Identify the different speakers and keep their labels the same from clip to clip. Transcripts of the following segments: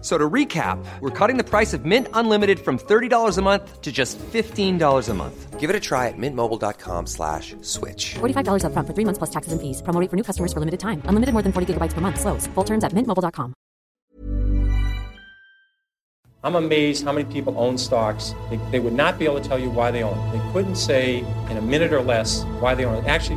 Speaker 1: So to recap, we're cutting the price of Mint Unlimited from $30 a month to just $15 a month. Give it a try at mintmobile.com slash switch.
Speaker 2: $45 upfront for three months plus taxes and fees. Promo rate for new customers for limited time. Unlimited more than 40 gigabytes per month. Slows. Full terms at mintmobile.com.
Speaker 3: I'm amazed how many people own stocks. They, they would not be able to tell you why they own it. They couldn't say in a minute or less why they own it. Actually,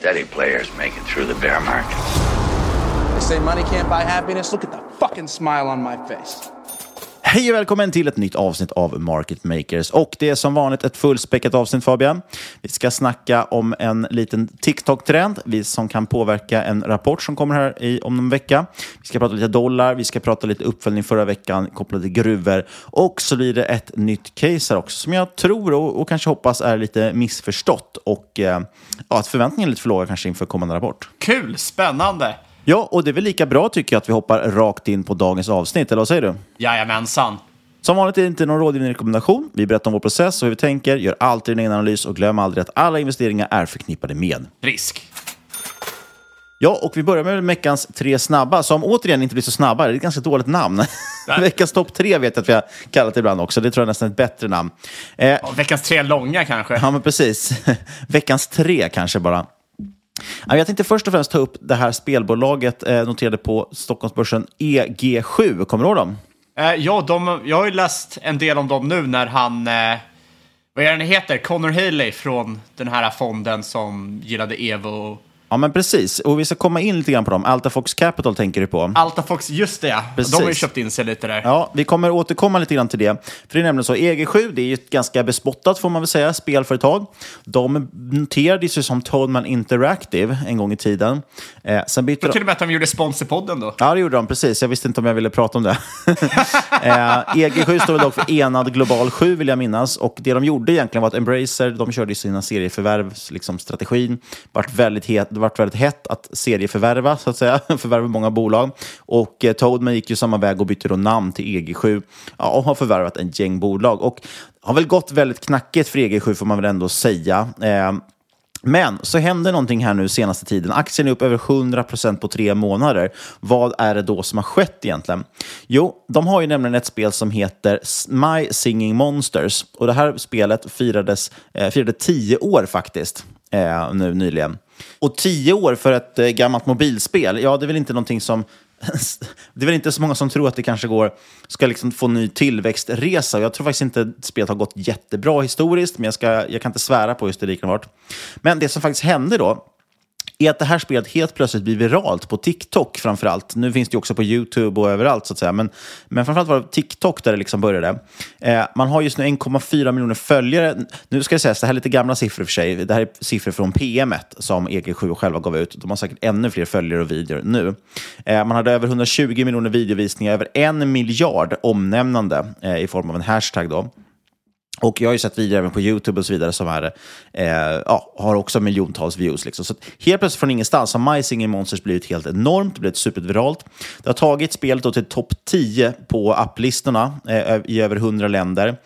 Speaker 4: steady players make it through the bear market.
Speaker 5: They say money can't buy happiness. Look at the fucking smile on my face.
Speaker 6: Hej och välkommen till ett nytt avsnitt av Market Makers. Och det är som vanligt ett fullspäckat avsnitt Fabian. Vi ska snacka om en liten TikTok-trend som kan påverka en rapport som kommer här i, om någon vecka. Vi ska prata lite dollar, vi ska prata lite uppföljning förra veckan kopplat till gruvor. Och så blir det ett nytt case här också som jag tror och, och kanske hoppas är lite missförstått. Och eh, ja, att förväntningarna är lite för låga kanske inför kommande rapport.
Speaker 7: Kul, spännande.
Speaker 6: Ja, och det är väl lika bra tycker jag att vi hoppar rakt in på dagens avsnitt, eller vad säger du?
Speaker 7: Jajamensan.
Speaker 6: Som vanligt är det inte någon rådgivning rekommendation. Vi berättar om vår process och hur vi tänker, gör alltid din egen analys och glöm aldrig att alla investeringar är förknippade med
Speaker 7: risk.
Speaker 6: Ja, och vi börjar med veckans tre snabba, som återigen inte blir så snabba. Det är ett ganska dåligt namn. veckans topp tre vet jag att vi har kallat det ibland också. Det tror jag är nästan ett bättre namn.
Speaker 7: Eh, ja, veckans tre långa kanske.
Speaker 6: Ja, men precis. veckans tre kanske bara. Jag tänkte först och främst ta upp det här spelbolaget eh, noterade på Stockholmsbörsen EG7. Kommer du ihåg dem?
Speaker 7: Eh, ja, de, jag har ju läst en del om dem nu när han, eh, vad är det han heter, Connor Haley från den här fonden som gillade Evo
Speaker 6: Ja, men precis. Och vi ska komma in lite grann på dem. Altafox Capital tänker du på.
Speaker 7: Altafox, just det. Precis. De har ju köpt in sig lite där.
Speaker 6: Ja, vi kommer återkomma lite grann till det. För det är nämligen så, EG7, det är ju ett ganska bespottat får man väl säga, spelföretag. De noterades ju som Toadman Interactive en gång i tiden.
Speaker 7: Eh, sen bytte de... till och med att de gjorde Sponsorpodden då.
Speaker 6: Ja, det gjorde de, precis. Jag visste inte om jag ville prata om det. eh, EG7 står väl dock för Enad Global 7, vill jag minnas. Och det de gjorde egentligen var att Embracer, de körde sina serieförvärvsstrategin. Liksom, strategin. vart väldigt het varit väldigt hett att serieförvärva, så att säga. Förvärva många bolag. Och eh, Toadman gick ju samma väg och bytte då namn till EG7 ja, och har förvärvat en gäng bolag. Och har väl gått väldigt knackigt för EG7 får man väl ändå säga. Eh, men så händer någonting här nu senaste tiden. Aktien är upp över 100% på tre månader. Vad är det då som har skett egentligen? Jo, de har ju nämligen ett spel som heter My Singing Monsters. Och det här spelet firades, eh, firade tio år faktiskt. eh, nu nyligen. Och tio år för ett eh, gammalt mobilspel, ja det är väl inte någonting som det är väl inte så många som tror att det kanske går, ska liksom få ny tillväxtresa. Jag tror faktiskt inte att spelet har gått jättebra historiskt, men jag, ska, jag kan inte svära på just det det varit. Men det som faktiskt hände då, är att det här spelet helt plötsligt blir viralt på TikTok framför allt. Nu finns det ju också på YouTube och överallt så att säga, men, men framförallt var det TikTok där det liksom började. Eh, man har just nu 1,4 miljoner följare. Nu ska det sägas, det här är lite gamla siffror för sig. Det här är siffror från PM som EG7 själva gav ut. De har säkert ännu fler följare och videor nu. Eh, man hade över 120 miljoner videovisningar, över en miljard omnämnande eh, i form av en hashtag. då. Och jag har ju sett videor även på YouTube och så vidare som är, eh, ja, har också miljontals views. Liksom. Så helt plötsligt från ingenstans har My Singing Monsters blivit helt enormt, blivit superviralt. Det har tagit spelet till topp 10 på applistorna eh, i över 100 länder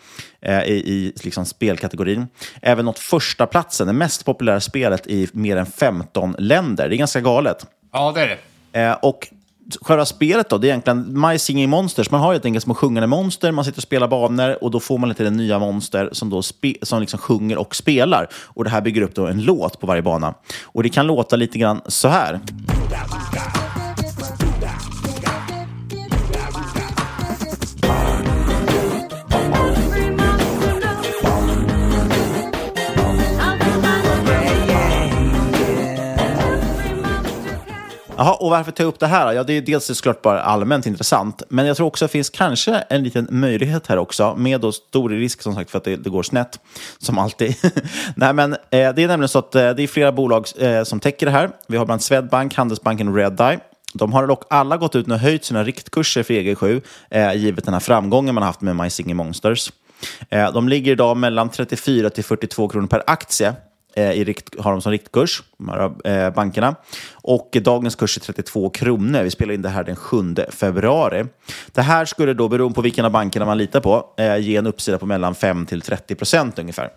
Speaker 6: eh, i, i liksom spelkategorin. Även nått första platsen, det mest populära spelet i mer än 15 länder. Det är ganska galet.
Speaker 7: Ja, det är det.
Speaker 6: Eh, och själva spelet då, det är egentligen My Singing Monsters. Man har helt enkelt små sjungande monster, man sitter och spelar banor och då får man lite nya monster som, då som liksom sjunger och spelar. Och det här bygger upp då en låt på varje bana. Och det kan låta lite grann så här. Jaha, och varför tar jag upp det här? Ja, det är dels såklart bara allmänt intressant, men jag tror också att det finns kanske en liten möjlighet här också, med då stor risk som sagt för att det, det går snett, som alltid. Nej, men eh, det är nämligen så att eh, det är flera bolag eh, som täcker det här. Vi har bland Swedbank, Handelsbanken och Redeye. De har dock alla gått ut och höjt sina riktkurser för EG7, eh, givet den här framgången man har haft med My Singing Monsters. Eh, de ligger idag mellan 34 till 42 kronor per aktie Eh, i rikt, har de som riktkurs, de här, eh, bankerna. Och dagens kurs är 32 kronor. Vi spelar in det här den 7 februari. Det här skulle då, beroende på vilken av bankerna man litar på, eh, ge en uppsida på mellan 5 till 30 procent ungefär.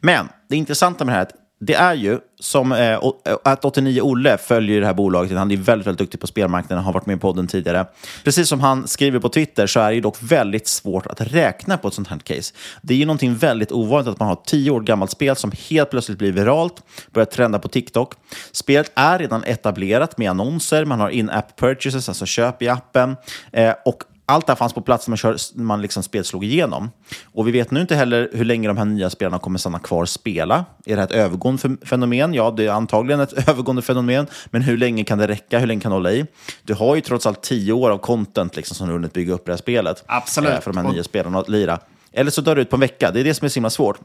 Speaker 6: Men det intressanta med det här är att det är ju som eh, eh att 89 Olle följer det här bolaget. Han är väldigt, väldigt duktig på spelmarknaden, har varit med i podden tidigare. Precis som han skriver på Twitter så är det dock väldigt svårt att räkna på ett sånt här case. Det är ju någonting väldigt ovanligt att man har ett tio år gammalt spel som helt plötsligt blir viralt, börjar trenda på TikTok. Spelet är redan etablerat med annonser, man har in-app purchases, alltså köp i appen, eh, och allt det här fanns på plats när man, kör, när man liksom spel slog igenom. Och vi vet nu inte heller hur länge de här nya spelarna kommer stanna kvar och spela. Är det här ett övergående fenomen? Ja, det är antagligen ett övergående fenomen. Men hur länge kan det räcka? Hur länge kan det hålla i? Du har ju trots allt tio år av content liksom, som du hunnit bygga upp det här spelet.
Speaker 7: Absolut.
Speaker 6: Eh, för de här nya spelarna att lira. Eller så dör det ut på en vecka. Det är det som är så himla svårt.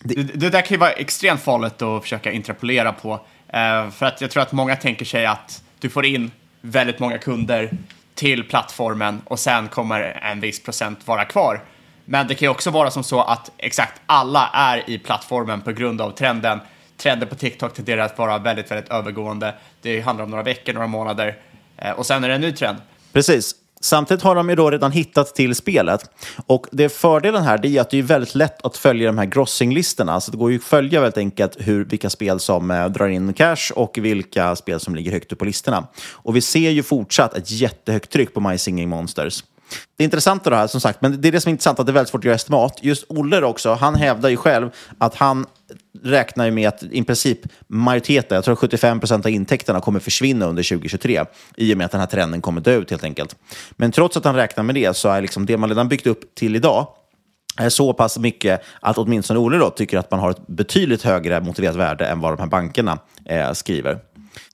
Speaker 7: Det, det där kan ju vara extremt farligt att försöka interpolera på. Eh, för att jag tror att många tänker sig att du får in väldigt många kunder till plattformen och sen kommer en viss procent vara kvar. Men det kan ju också vara som så att exakt alla är i plattformen på grund av trenden. Trenden på TikTok tenderar att vara väldigt, väldigt övergående. Det handlar om några veckor, några månader eh, och sen är det en ny trend.
Speaker 6: Precis. Samtidigt har de ju då redan hittat till spelet. Och det fördelen här är att det är väldigt lätt att följa de här grossinglistorna. Så det går ju att följa väldigt enkelt hur, vilka spel som eh, drar in cash och vilka spel som ligger högt upp på listorna. Och vi ser ju fortsatt ett jättehögt tryck på My Singing Monsters. Det intressanta det här, som sagt, men det är det som är intressant, att det är väldigt svårt att göra estimat. Just Olle också, han hävdar ju själv att han räknar ju med att i princip majoriteten, jag tror 75 procent av intäkterna kommer försvinna under 2023 i och med att den här trenden kommer dö ut helt enkelt. Men trots att han räknar med det så är liksom det man redan byggt upp till idag är så pass mycket att åtminstone Olle då tycker att man har ett betydligt högre motiverat värde än vad de här bankerna eh, skriver.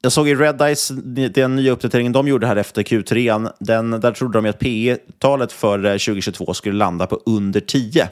Speaker 6: Jag såg i Redeyes, den nya uppdateringen de gjorde här efter Q3, den, där trodde de att P talet för eh, 2022 skulle landa på under 10.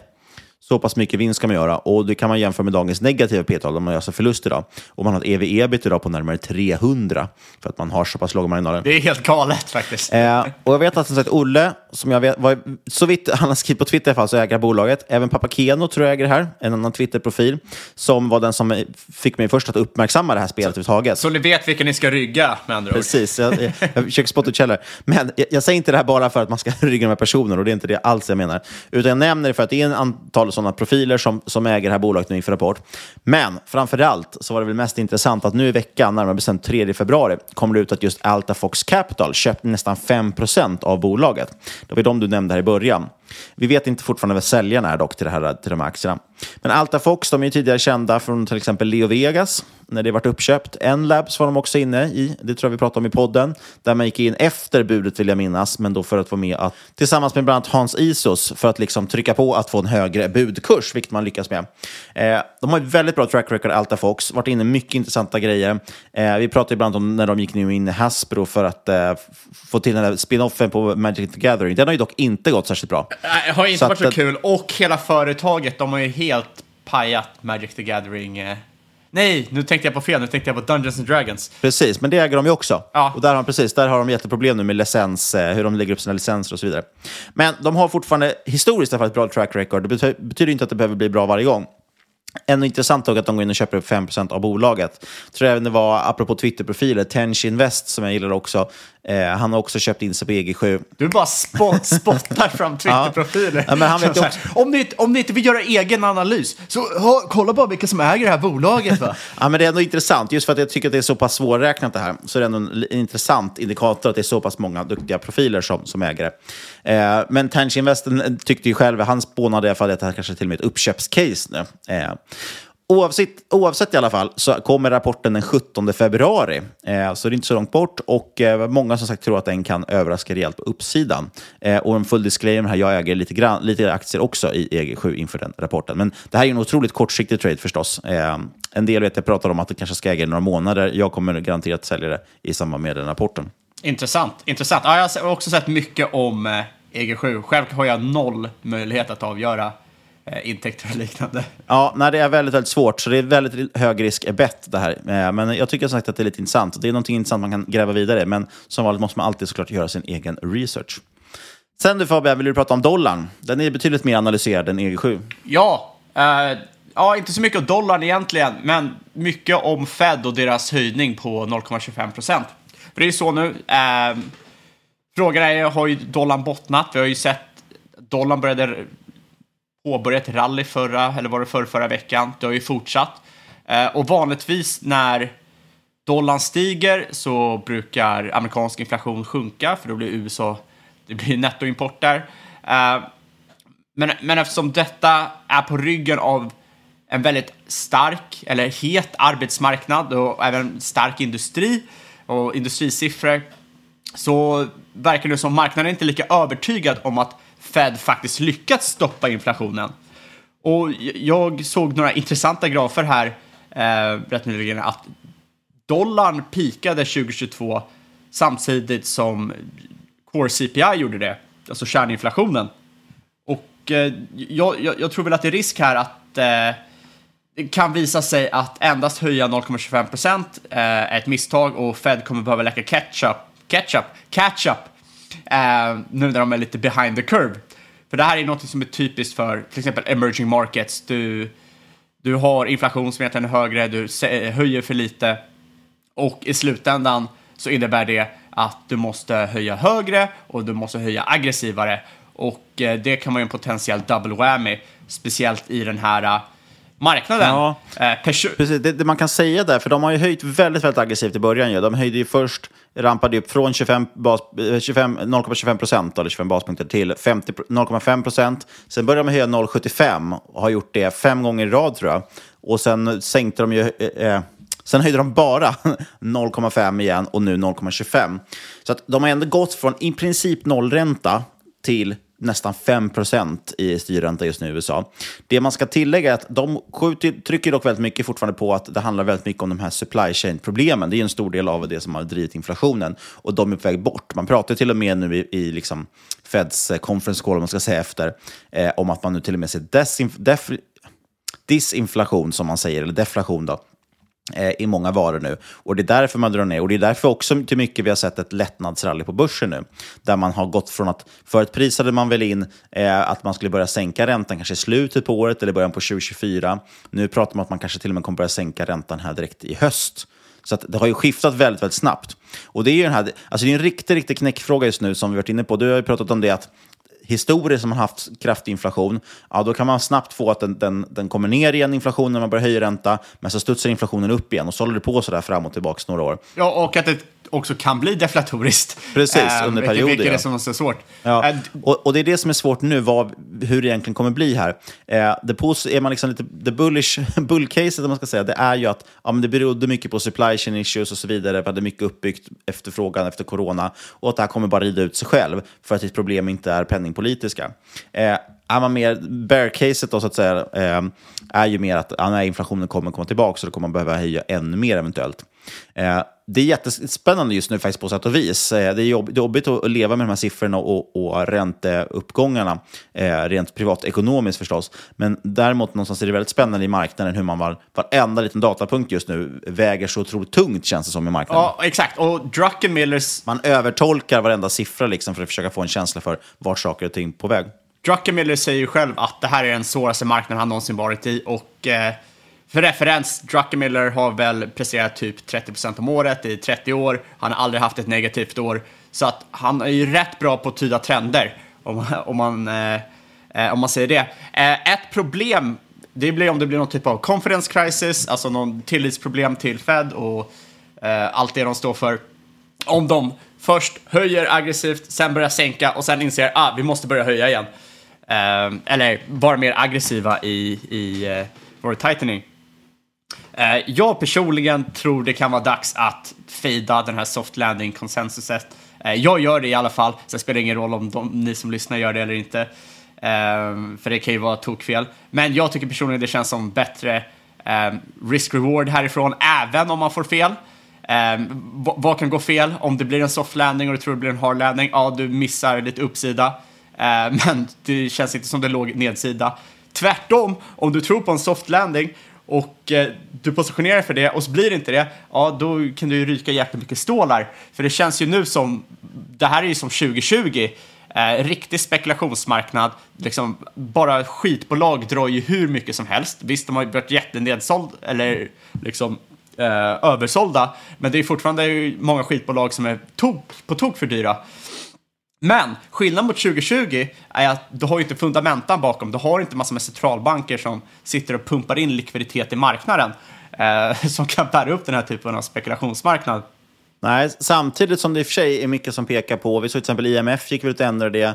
Speaker 6: Så pass mycket vinst kan man göra och det kan man jämföra med dagens negativa P-tal om man gör sig förlust idag. Och man har ett ev-ebit idag på närmare 300 för att man har så pass låga marginaler.
Speaker 7: Det är helt galet faktiskt.
Speaker 6: Eh, och jag vet att som sagt Olle, som jag vet, var, så vitt han har skrivit på Twitter i alla fall, så äger bolaget. Även Pappa Keno tror jag äger det här, en annan Twitter-profil, som var den som fick mig först att uppmärksamma det här spelet överhuvudtaget.
Speaker 7: Så ni vet vilka ni ska rygga med andra
Speaker 6: ord? Precis, jag, jag, jag försöker spotta ut källor. Men jag, jag, säger inte det här bara för att man ska rygga de här personerna och det är inte det alls jag menar. Utan jag nämner det för att det är en antal sådana profiler som, som äger det här bolaget nu inför rapport. Men framför allt så var det väl mest intressant att nu i veckan, närmare bestämt 3 februari, kommer det ut att just Altafox Capital köpt nästan 5% av bolaget. Det var de du nämnde här i början. Vi vet inte fortfarande vem säljaren är dock till, det här, till de här aktierna. Men Altafox, de är ju tidigare kända från till exempel Leo Vegas, när det varit uppköpt. N-Labs var de också inne i, det tror jag vi pratade om i podden, där man gick in efter budet vill jag minnas, men då för att få med att, tillsammans med bland annat Hans Isos, för att liksom trycka på att få en högre budkurs, vilket man lyckas med. Eh, de har ett väldigt bra track record, Altafox, varit inne i mycket intressanta grejer. Eh, vi pratade ibland om när de gick nu in i Hasbro för att eh, få till den där spin-offen på Magic the Gathering. Den har ju dock inte gått särskilt bra.
Speaker 7: Det har inte
Speaker 6: Så
Speaker 7: varit så
Speaker 6: att-
Speaker 7: kul. Och hela företaget, de har ju helt pajat Magic the Gathering. eh. Nej, nu tänkte jag på fel. Nu tänkte jag på Dungeons and Dragons.
Speaker 6: Precis, men det äger de ju också.
Speaker 7: Ja.
Speaker 6: Och där har, de, precis, där har de jätteproblem nu med licens, eh, hur de lägger upp sina licenser och så vidare. Men de har fortfarande historiskt ett bra track record. Det betyder, betyder inte att det behöver bli bra varje gång. Ännu intressant dock att de går in och köper upp 5 av bolaget. Jag tror även det var, apropå Twitterprofiler, Tench Invest som jag gillar också. Eh, han har också köpt in sig på EG7.
Speaker 7: Du bara spo- spottar fram Twitter-profiler.
Speaker 6: Ja, men han vet
Speaker 7: Så
Speaker 6: ju
Speaker 7: här, om, ni, inte- om ni inte vill göra egen analys, så ha, kolla bara vilka som äger det här bolaget. Va?
Speaker 6: Ja, men det är ändå intressant, just för att jag tycker att det är så pass svårräknat det här, så är det ändå en intressant indikator att det är så pass många duktiga profiler som, som ägare. Eh, men Tange Invest eh, tyckte ju själv, han spånade i alla fall att det här kanske till och med är ett uppköpscase nu. Eh, Oavsett, oavsett i alla fall så kommer rapporten den 17 februari, eh, så det är inte så långt bort. Och eh, många som sagt tror att den kan överraska rejält på uppsidan. Eh, och en full disclaimer här, jag äger lite, grann, lite aktier också i EG7 inför den rapporten. Men det här är en otroligt kortsiktig trade förstås. Eh, en del vet jag pratar om att det kanske ska äga i några månader. Jag kommer garanterat sälja det i samband med den rapporten.
Speaker 7: Intressant. intressant. Ja, jag har också sett mycket om eh, EG7. Själv har jag noll möjlighet att avgöra intäkter och liknande.
Speaker 6: Ja, nej, det är väldigt, väldigt svårt, så det är väldigt hög risk är bett det här. Eh, Men jag tycker som sagt att det är lite intressant. Det är någonting intressant man kan gräva vidare men som vanligt måste man alltid såklart göra sin egen research. Sen du Fabian, vill du prata om dollarn? Den är betydligt mer analyserad än EG7.
Speaker 7: Ja, eh, ja, inte så mycket om dollarn egentligen, men mycket om Fed och deras höjning på 0,25 procent. För det är ju så nu. Eh, frågan är, har ju dollarn bottnat? Vi har ju sett dollarn började påbörjat rally förra, eller var det förra, förra veckan. Det har ju fortsatt. Eh, och vanligtvis när dollarn stiger så brukar amerikansk inflation sjunka, för då blir USA, det blir nettoimport där. Eh, men, men eftersom detta är på ryggen av en väldigt stark, eller het arbetsmarknad och även stark industri och industrisiffror så verkar det som marknaden inte är lika övertygad om att Fed faktiskt lyckats stoppa inflationen. Och jag såg några intressanta grafer här eh, rätt nyligen att dollarn pikade 2022 samtidigt som Core CPI gjorde det, alltså kärninflationen. Och eh, jag, jag, jag tror väl att det är risk här att eh, det kan visa sig att endast höja 0,25 procent eh, är ett misstag och Fed kommer behöva läcka ketchup, ketchup, ketchup eh, nu när de är lite behind the curve. För det här är något som är typiskt för till exempel emerging markets. Du, du har inflation som egentligen är högre, du höjer för lite och i slutändan så innebär det att du måste höja högre och du måste höja aggressivare. Och eh, det kan vara en potentiell double whammy, speciellt i den här eh, marknaden.
Speaker 6: Ja.
Speaker 7: Eh, perso-
Speaker 6: Precis, det, det man kan säga där, för de har ju höjt väldigt, väldigt aggressivt i början. Ju. De höjde ju först, rampade upp från 0,25 eh, procent, eller 25 baspunkter, till 0,5 procent. Sen började de höja 0,75 och har gjort det fem gånger i rad, tror jag. Och sen sänkte de ju... Eh, eh, Sen höjde de bara 0,5 igen och nu 0,25. Så att de har ändå gått från i princip nollränta till nästan 5% i styrränta just nu i USA. Det man ska tillägga är att de skjuter, trycker dock väldigt mycket fortfarande på att det handlar väldigt mycket om de här supply chain-problemen. Det är en stor del av det som har drivit inflationen och de är på väg bort. Man pratar till och med nu i, i liksom Feds eh, conference call, om man ska säga efter, eh, om att man nu till och med ser desinf, def, disinflation, som man säger, eller deflation då, Eh, i många varor nu. Och det är därför man drar ner. Och det är därför också till mycket vi har sett ett lättnadsrally på börsen nu. Där man har gått från att, förut prisade man väl in eh, att man skulle börja sänka räntan kanske i slutet på året eller början på 2024. Nu pratar man om att man kanske till och med kommer börja sänka räntan här direkt i höst. Så att det har ju skiftat väldigt, väldigt snabbt. Och det är ju den här, alltså det är en riktig, riktig knäckfråga just nu som vi varit inne på. Du har ju pratat om det att historiskt som man haft kraftig inflation, ja, då kan man snabbt få att den, den, den kommer ner igen, inflationen, när man börjar höja ränta, men så studsar inflationen upp igen och så håller det på sådär fram och tillbaka några år.
Speaker 7: Ja, och att det också kan bli deflatoriskt.
Speaker 6: Precis,
Speaker 7: Eh,
Speaker 6: under perioder.
Speaker 7: Vilket är det som är så svårt.
Speaker 6: Ja,
Speaker 7: Eh,
Speaker 6: och, och det är det som är svårt nu, vad, hur det egentligen kommer bli här. Eh, det pos, är man liksom lite, the bullish, bullcaset, om man ska säga, det är ju att ja, men det berodde mycket på supply chain issues och så vidare. Vi hade mycket uppbyggt efterfrågan efter corona och att det här kommer bara rida ut sig själv för att ditt problem inte är penningpolitiska. Eh, är man mer, bear-caset då så att säga, eh, är ju mer att ja, inflationen kommer komma tillbaka så då kommer man behöva höja ännu mer eventuellt. Eh, det är jättespännande just nu faktiskt på sätt och vis. Eh, det är jobbigt att leva med de här siffrorna och, och ränteuppgångarna, eh, rent privatekonomiskt förstås. Men däremot någonstans är det väldigt spännande i marknaden hur man var, varenda liten datapunkt just nu väger så otroligt tungt känns det som i marknaden.
Speaker 7: Ja, exakt. Och Druckenmillers...
Speaker 6: Man övertolkar varenda siffra liksom för att försöka få en känsla för vart saker och ting på väg.
Speaker 7: Druckenmiller säger ju själv att det här är den svåraste marknaden han någonsin varit i. Och eh, för referens, Druckenmiller har väl presterat typ 30% om året i 30 år. Han har aldrig haft ett negativt år. Så att han är ju rätt bra på att tyda trender, om, om, man, eh, eh, om man säger det. Eh, ett problem, det blir om det blir någon typ av confidence crisis, alltså någon tillitsproblem till Fed och eh, allt det de står för. Om de först höjer aggressivt, sen börjar sänka och sen inser ah, vi måste börja höja igen. Eh, eller vara mer aggressiva i, i eh, vår tightening. Eh, jag personligen tror det kan vara dags att fejda den här soft landing konsensuset. Eh, jag gör det i alla fall, så det spelar ingen roll om de, ni som lyssnar gör det eller inte. Ehm, för det kan ju vara tokfel. Men jag tycker personligen det känns som bättre ehm, risk-reward härifrån, även om man får fel. Ehm, vad, kan gå fel? Om det blir en soft landing och du tror det blir en hard landing, ja, du missar lite uppsida. Men det känns inte som det låg nedsida. Tvärtom, om du tror på en soft landing och eh, du positionerar dig för det och så blir det inte det, ja då kan du ju ryka jäkligt mycket stålar. För det känns ju nu som, det här är ju som 2020, eh, riktig spekulationsmarknad, liksom bara skitbolag drar ju hur mycket som helst. Visst, de har ju varit jättenedsåld, eller liksom eh, översålda, men det är fortfarande många skitbolag som är tok, på tok för dyra. Men skillnaden mot 2020 är att du har ju inte fundamentan bakom. Du har inte massa med centralbanker som sitter och pumpar in likviditet i marknaden eh, som kan bära upp den här typen av spekulationsmarknad.
Speaker 6: Nej, samtidigt som det i och för sig är mycket som pekar på, vi såg till exempel IMF gick väl ut och ändrade det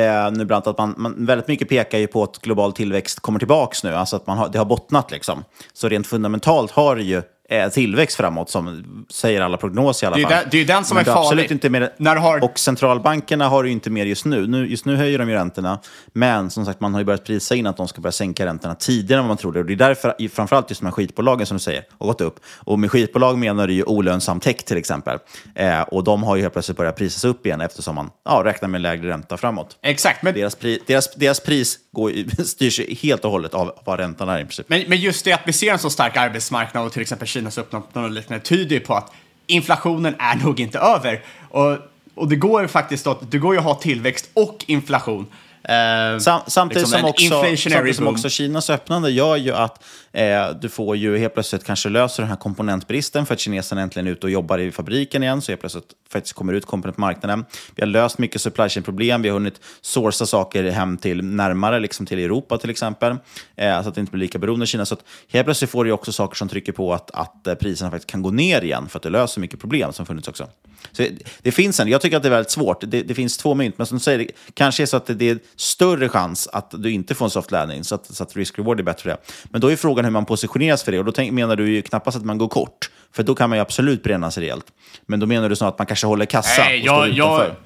Speaker 6: eh, nu bland annat, att man, man, väldigt mycket pekar ju på att global tillväxt kommer tillbaks nu, alltså att man har, det har bottnat liksom. Så rent fundamentalt har det ju eh, tillväxt framåt, som säger alla prognoser i alla
Speaker 7: Det är
Speaker 6: fall.
Speaker 7: den- det är den som
Speaker 6: Men
Speaker 7: är
Speaker 6: absolut
Speaker 7: farlig.
Speaker 6: Inte mer,
Speaker 7: När har-
Speaker 6: Och centralbankerna har ju inte mer just nu. nu. Just nu höjer de ju räntorna, men som sagt, man har ju börjat prisa in att de ska börja sänka räntorna tidigare än vad man trodde. Och det är därför, framförallt just de här skitbolagen som du säger, har gått upp. Och med skitbolag menar du ju olönsam tech till exempel. Eh, och de har ju helt plötsligt börjat prisas upp igen eftersom man ja, räknar med lägre ränta framåt.
Speaker 7: Exakt, men,
Speaker 6: Deras, pri, deras, deras pris går, styrs helt och hållet av vad räntan är i princip.
Speaker 7: men, men just det att vi ser en så stark arbetsmarknad och till exempel Kinas öppnande och liknande tyder ju på att inflationen är nog inte över. Och, och det går ju faktiskt att, det går ju att ha tillväxt och inflation. Eh,
Speaker 6: Sam, samtidigt,
Speaker 7: liksom
Speaker 6: som också, samtidigt som också Kinas öppnande gör ju att eh, du får ju helt plötsligt kanske löser den här komponentbristen för att kineserna äntligen är ute och jobbar i fabriken igen, så helt plötsligt faktiskt kommer ut komponent på marknaden. Vi har löst mycket supply chain-problem, vi har hunnit sourca saker hem till närmare, liksom till Europa till exempel, eh, så att det inte blir lika beroende av Kina. Så att helt plötsligt får du också saker som trycker på att, att eh, priserna faktiskt kan gå ner igen, för att det löser mycket problem som funnits också. Så det, det finns en, jag tycker att det är väldigt svårt. Det, det finns två mynt, men som du säger, det kanske är så att det, det är större chans att du inte får en soft landing, så att, så att risk-reward är bättre. Men då är frågan hur man positioneras för det, och då tänk, menar du ju knappast att man går kort, för då kan man ju absolut bränna sig rejält. Men då menar du snarare att man kanske håller kassa
Speaker 7: Nej,
Speaker 6: och står
Speaker 7: jag, jag,
Speaker 6: utanför.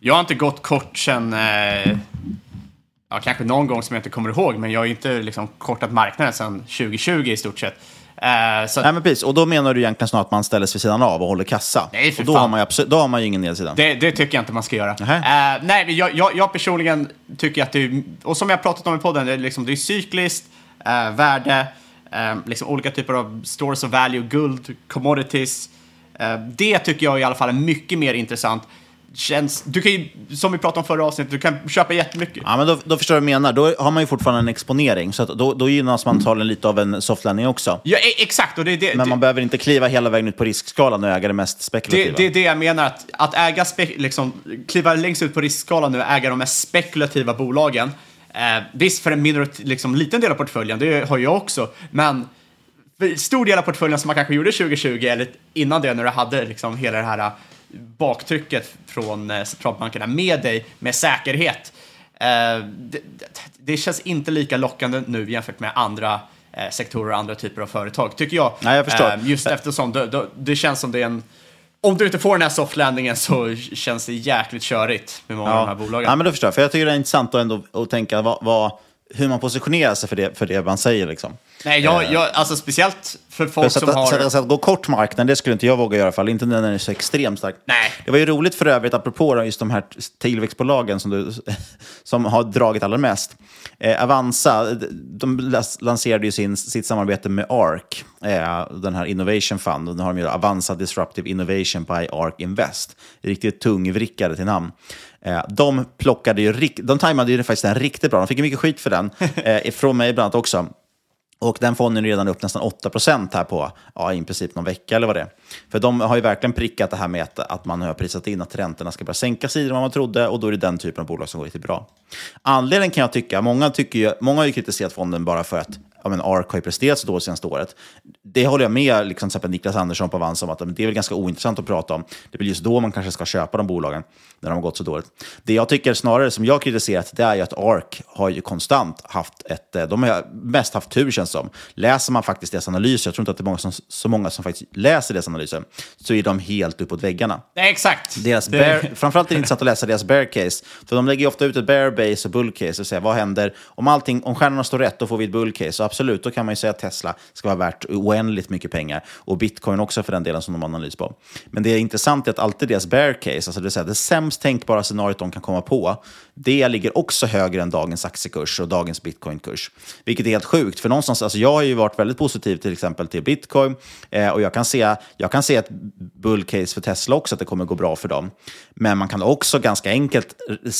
Speaker 7: jag har inte gått kort sen... Eh, ja, kanske någon gång som jag inte kommer ihåg, men jag har ju inte liksom, kortat marknaden sedan 2020 i stort sett. Eh, så
Speaker 6: Nej, men precis. Och då menar du egentligen snarare att man ställer sig vid sidan av och håller kassa.
Speaker 7: Nej, för
Speaker 6: och då
Speaker 7: fan.
Speaker 6: har, man ju absolut, då har man ju ingen nedsida.
Speaker 7: det, det tycker jag inte man ska göra.
Speaker 6: Nähä.
Speaker 7: Eh, nej, men jag, jag, jag personligen tycker att det är, och som jag pratat om i podden, det är, liksom, det är cykliskt, eh, värde, liksom olika typer av stores of value, guld, commodities. Eh, det tycker jag i alla fall är mycket mer intressant. känns... Du kan ju, som vi pratade om förra avsnittet, du kan köpa jättemycket.
Speaker 6: Ja, men då, då förstår jag vad du menar. Då har man ju fortfarande en exponering, så då, då gynnas man antagligen lite av en soft landing också.
Speaker 7: Ja, e- exakt. Och det, det,
Speaker 6: Men man behöver inte kliva hela vägen ut på riskskalan och äga det mest
Speaker 7: Det,
Speaker 6: spekulativa.
Speaker 7: det är det jag menar, att, att äga spe, liksom, kliva längst ut på riskskalan nu och äga de mest spekulativa bolagen. Eh, visst, för en minorit, liksom, liten del av portföljen, det har jag också, men stor del av portföljen som man kanske gjorde 2020, eller innan det när du hade liksom, hela det här eh, baktrycket från eh, centralbankerna med dig med säkerhet. Eh, det, det, känns inte lika lockande nu jämfört med andra sektorer och andra typer av företag, tycker jag.
Speaker 6: Nej, jag förstår.
Speaker 7: Just eftersom det, det, det känns som det är en... Om du inte får den här softlandingen så känns det jäkligt körigt med många av de här bolagen.
Speaker 6: Ja, men då förstår jag. För jag tycker det är intressant att, ändå, att tänka vad, vad, hur man positionerar sig för det, för det man säger. Liksom.
Speaker 7: Nej, jag, jag, alltså speciellt för folk
Speaker 6: För
Speaker 7: som
Speaker 6: sätta,
Speaker 7: har...
Speaker 6: sätta, sätta, gå kort marknaden, det skulle inte jag våga göra i alla fall. Inte när den är så extremt stark.
Speaker 7: Nej.
Speaker 6: Det var ju roligt för övrigt, apropå just de här tillväxtbolagen som, du, som har dragit allra mest. Eh, Avanza, de lanserade ju sin, sitt samarbete med ARK, eh, den här Innovation Fund. Och nu har de ju Avanza Disruptive Innovation by ARK Invest. Riktigt tungvrickade till namn. Eh, de plockade ju, de tajmade ju faktiskt den riktigt bra. De fick ju mycket skit för den, eh, från mig bland annat också. Och den fonden är redan upp nästan 8% här på ja, i princip någon vecka eller vad det är. För de har ju verkligen prickat det här med att, att man har prisat in att räntorna ska börja sänkas än vad man trodde och då är det den typen av bolag som går riktigt bra. Anledningen kan jag tycka, många, tycker ju, många har ju kritiserat fonden bara för att ja, men ARK har ju presterat så dåligt senaste året. Det håller jag med liksom, till exempel Niklas Andersson på Avanza om att det är väl ganska ointressant att prata om. Det väl just då man kanske ska köpa de bolagen, när de har gått så dåligt. Det jag tycker snarare som jag kritiserat, det är ju att ARK har ju konstant haft ett... eh, De har mest haft tur känns som. Läser man faktiskt deras analyser, jag tror inte att det är många som, så många som faktiskt läser deras analyser, så är de helt uppåt väggarna.
Speaker 7: Nej, exakt.
Speaker 6: Deras bear, framförallt är det intressant att läsa deras bear case. För de lägger ju ofta ut ett bear base och bull case och säger vad händer om, allting, om stjärnorna står rätt, då får vi ett bull case. Absolut, då kan man ju säga att Tesla ska vara värt oändligt mycket pengar. Och bitcoin också för den delen som de har analys på. Men det är intressant är att alltid deras bear case, alltså det, vill säga det sämst tänkbara scenariot de kan komma på, det ligger också högre än dagens aktiekurs och dagens bitcoinkurs. Vilket är helt sjukt, för någonstans, alltså jag har ju varit väldigt positiv till exempel till bitcoin eh, och jag kan, se, jag kan se ett bull case för Tesla också, att det kommer gå bra för dem. Men man kan också ganska enkelt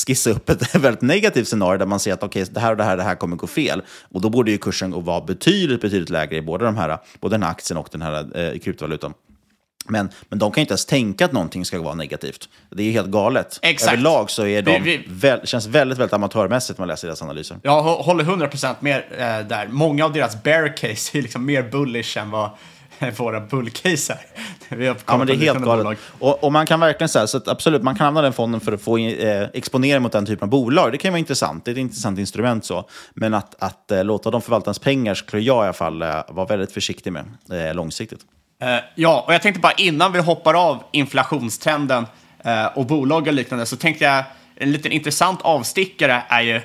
Speaker 6: skissa upp ett väldigt negativt scenario där man ser att okej, det här och det här, det här kommer gå fel. Och då borde ju kursen gå- vara betydligt, betydligt lägre i båda de här, både den här aktien och den här eh, kryptovalutan. Men, men de kan inte ens tänka att någonting ska vara negativt. Det är helt galet.
Speaker 7: Exakt.
Speaker 6: Överlag så är de,
Speaker 7: Vi- vi-
Speaker 6: väl, känns väldigt, väldigt amatörmässigt när man läser deras analyser.
Speaker 7: Jag hå- håller 100% med eh, där. Många av deras bear case är liksom mer bullish än vad våra bull case är. Vi har
Speaker 6: Ja, men det är helt galet. Och, och man kan verkligen säga, så att absolut, man kan använda den fonden för att få eh, exponering mot den typen av bolag. Det kan vara intressant, det är ett intressant instrument så. Men att, att eh, låta dem förvalta ens pengar skulle jag i alla fall eh, vara väldigt försiktig med eh, långsiktigt.
Speaker 7: Eh, ja, och jag tänkte bara innan vi hoppar av inflationstrenden eh, och bolag och liknande så tänkte jag en liten intressant avstickare är ju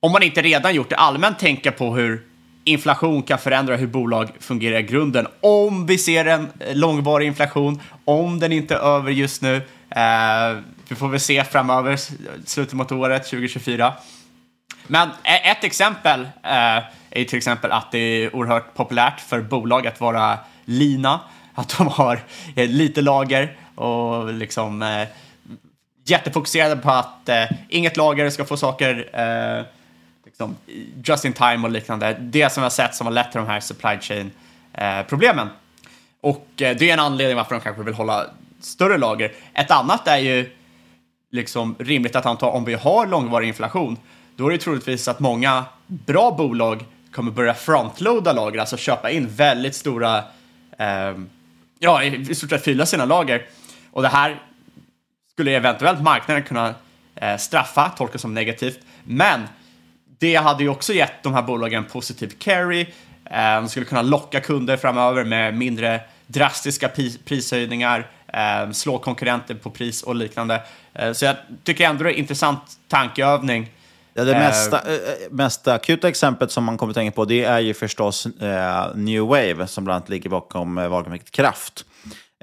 Speaker 7: om man inte redan gjort det allmänt tänka på hur inflation kan förändra hur bolag fungerar i grunden. Om vi ser en eh, långvarig inflation, om den inte är över just nu. Eh, vi får väl se framöver, slutet mot året 2024. Men e-, ett exempel eh, är ju till exempel att det är oerhört populärt för bolag att vara lina, att de har eh, lite lager och liksom eh, jättefokuserade på att eh, inget lager ska få saker eh, liksom, just in time och liknande. Det som vi har sett som har lett till de här supply chain eh, problemen. Och eh, det är en anledning varför de kanske vill hålla större lager. Ett annat är ju liksom rimligt att anta om vi har långvarig inflation, då är det troligtvis att många bra bolag kommer börja frontloada lager, alltså köpa in väldigt stora, eh, ja, i stort sett fylla sina lager. Och det här skulle eventuellt marknaden kunna eh, straffa, tolka som negativt, men det hade ju också gett de här bolagen positiv carry. Eh, de skulle kunna locka kunder framöver med mindre drastiska pri- prishöjningar, eh, slå konkurrenter på pris och liknande. Eh, så jag tycker ändå det är en intressant tankeövning.
Speaker 6: Ja, det mesta, mest akuta exemplet som man kommer att tänka på det är ju förstås eh, New Wave som bland annat ligger bakom eh, varumärket Kraft.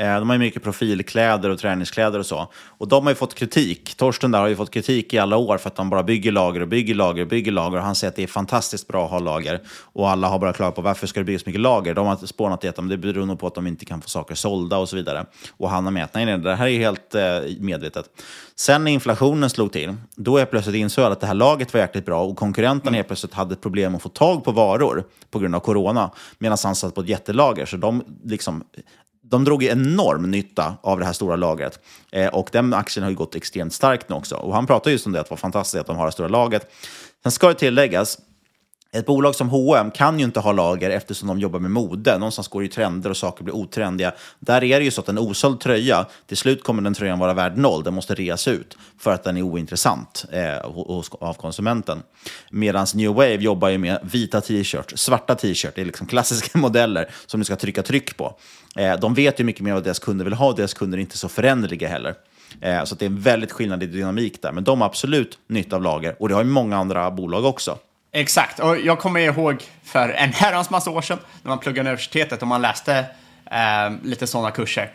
Speaker 6: Eh, de har ju mycket profilkläder och träningskläder och så. Och de har ju fått kritik. Torsten där har ju fått kritik i alla år för att de bara bygger lager och bygger lager och bygger lager. Och han säger att det är fantastiskt bra att ha lager. Och alla har bara klagat på varför ska det byggas så mycket lager? De har spånat i att det beror nog på att de inte kan få saker sålda och så vidare. Och han har mätt, nej, nej, det här är helt eh, medvetet. Sen när inflationen slog till, då är plötsligt insåg jag att det här laget var jäkligt bra och konkurrenterna helt plötsligt hade problem att få tag på varor på grund av corona, medan han satt på ett jättelager. Så de liksom de drog ju enorm nytta av det här stora lagret. Eh, och den aktien har ju gått extremt starkt nu också. Och han pratar just om det, att det var fantastiskt att de har det stora lagret. Sen ska det tilläggas, ett bolag som H&M kan ju inte ha lager eftersom de jobbar med mode. Någonstans går det ju trender och saker blir otrendiga. Där är det ju så att en osåld tröja, till slut kommer den tröjan vara värd noll. Den måste reas ut för att den är ointressant eh, hos, av konsumenten. Medan New Wave jobbar ju med vita t-shirts, svarta t-shirts, det är liksom klassiska modeller som du ska trycka tryck på. Eh, de vet ju mycket mer vad deras kunder vill ha och deras kunder är inte så föränderliga heller. Eh, så det är en väldigt skillnad i dynamik där. Men de har absolut nytta av lager och det har ju många andra bolag också.
Speaker 7: Exakt, och jag kommer ihåg för en herrans massa år sedan när man pluggade universitetet och man läste eh, lite sådana kurser.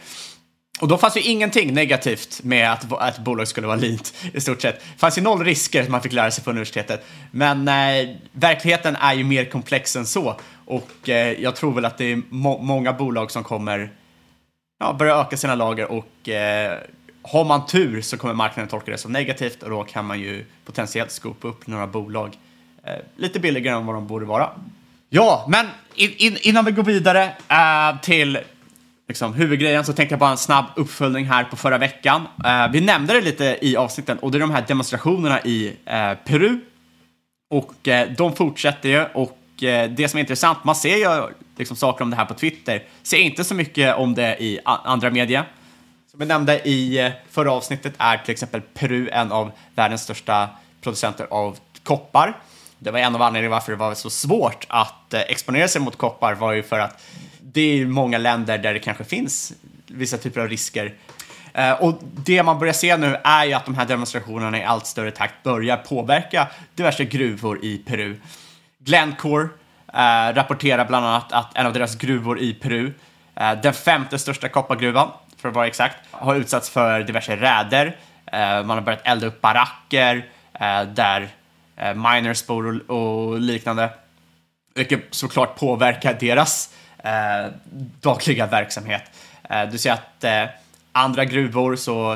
Speaker 7: Och då fanns ju ingenting negativt med att, att ett bolag skulle vara leant i stort sett. Det fanns ju noll risker som man fick lära sig på universitetet. Men eh, verkligheten är ju mer komplex än så. Och eh, jag tror väl att det är må många bolag som kommer ja, börja öka sina lager och eh, har man tur så kommer marknaden tolka det som negativt och då kan man ju potentiellt skopa upp några bolag Eh, lite billigare än vad de borde vara. Ja, men in, in, innan vi går vidare eh, till liksom, huvudgrejen så tänkte jag bara en snabb uppföljning här på förra veckan. Eh, vi nämnde det lite i avsnitten och det är de här demonstrationerna i eh, Peru. Och eh, de fortsätter ju och eh, det som är intressant, man ser ju liksom, saker om det här på Twitter, ser inte så mycket om det i andra media. Som vi nämnde i eh, förra avsnittet är till exempel Peru en av världens största producenter av koppar. Det var en av anledningarna varför det var så svårt att eh, exponera sig mot koppar var ju för att det är många länder där det kanske finns vissa typer av risker. Eh, och det man börjar se nu är ju att de här demonstrationerna i allt större takt börjar påverka diverse gruvor i Peru. Glencore uh, rapporterar bland annat att en av deras gruvor i Peru, uh, den femte största koppargruvan för att vara exakt, har utsatts för diverse räder. man har börjat elda upp baracker där Eh, miners bor och, och liknande. Vilket såklart påverkar deras eh, dagliga verksamhet. Eh, du ser att eh, andra gruvor så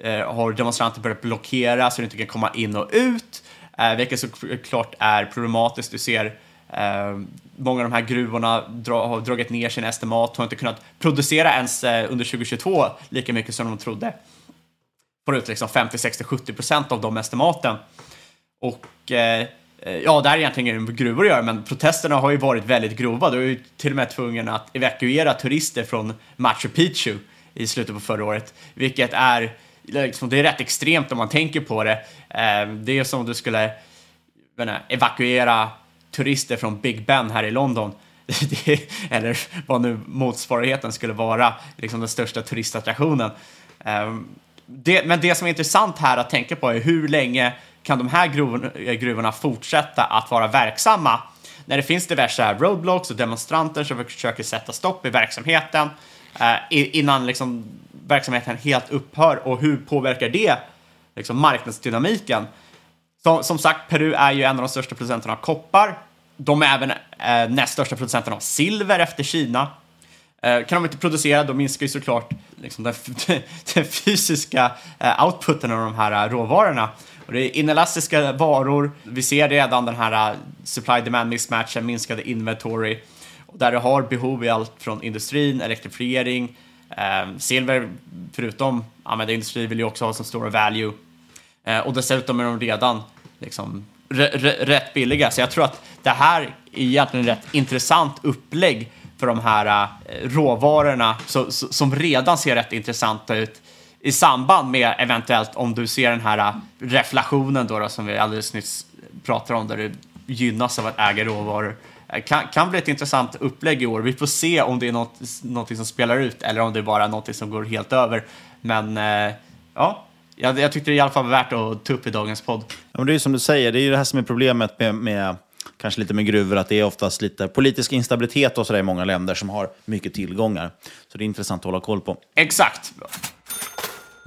Speaker 7: eh, har demonstranter börjat blockera så du inte kan komma in och ut, eh, vilket såklart är problematiskt. Du ser eh, många av de här gruvorna dra, har dragit ner sina estimat, har inte kunnat producera ens eh, under 2022 lika mycket som de trodde. Får ut liksom 50, 60, 70 procent av de estimaten. Och Eh, eh, ja, det här är egentligen med gruvor att göra, men protesterna har ju varit väldigt grova. Du är ju till och med tvungen att evakuera turister från Machu Picchu i slutet på förra året, vilket är, liksom, det är rätt extremt om man tänker på det. Eh, det är som om du skulle inte, evakuera turister från Big Ben här i London. eller vad nu motsvarigheten skulle vara, liksom den största turistattraktionen. Ehm, det, men det som är intressant här att tänka på är hur länge kan de här eh, gruvorna fortsätta att vara verksamma när det finns diverse roadblocks och demonstranter som försöker sätta stopp i verksamheten eh, innan liksom, verksamheten helt upphör och hur påverkar det liksom, marknadsdynamiken? Som, som sagt, Peru är ju en av de största producenterna av koppar. De är även eh, näst största producenten av silver efter Kina. Eh, kan de inte producera, då minskar ju såklart liksom, den, den fysiska eh, outputen av de här eh, råvarorna. Och det är inelastiska varor. Vi ser redan den här äh, supply-demand mismatchen, minskade inventory. Där du har behov i allt från industrin, elektrifiering, eh, silver, förutom använda industri, vill ju också ha som stora value. Eh, och dessutom är de redan liksom, rätt billiga. Så jag tror att det här är egentligen ett rätt intressant upplägg för de här äh, råvarorna så, så, som redan ser rätt intressanta ut i samband med eventuellt om du ser den här äh, reflationen då, då som vi alldeles nyss pratade om där du gynnas av att äga råvaror. Äh, kan, kan bli ett intressant upplägg i år. Vi får se om det är något, något som spelar ut eller om det är bara något som går helt över. Men eh, ja, jag, jag tyckte det i alla fall var värt att ta upp i dagens podd.
Speaker 6: Ja, men det är som du säger, det är ju det här som är problemet med, med kanske lite med gruvor, att det är oftast lite politisk instabilitet och sådär i många länder som har mycket tillgångar. Så det är intressant att hålla koll på.
Speaker 7: Exakt.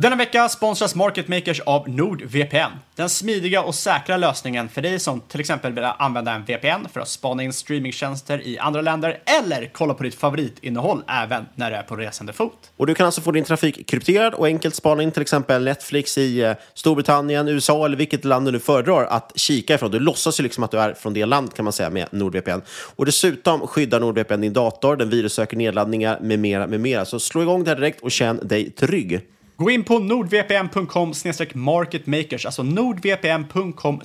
Speaker 7: Denna vecka sponsras Market Makers av NordVPN. Den smidiga och säkra lösningen för dig som till exempel vill använda en VPN för att spana in streamingtjänster i andra länder eller kolla på ditt favoritinnehåll även när du är på resande fot.
Speaker 8: Och du kan alltså få din trafik krypterad och enkelt spana in till exempel Netflix i eh, Storbritannien, USA eller vilket land du nu föredrar att kika ifrån. Du låtsas ju liksom att du är från det land kan man säga med NordVPN. Och dessutom skyddar NordVPN din dator, den virussöker nedladdningar med mera, med mera. Så slå igång det här direkt och känn dig trygg.
Speaker 7: Gå in på nordvpn.com marketmakers, alltså nordvpn.com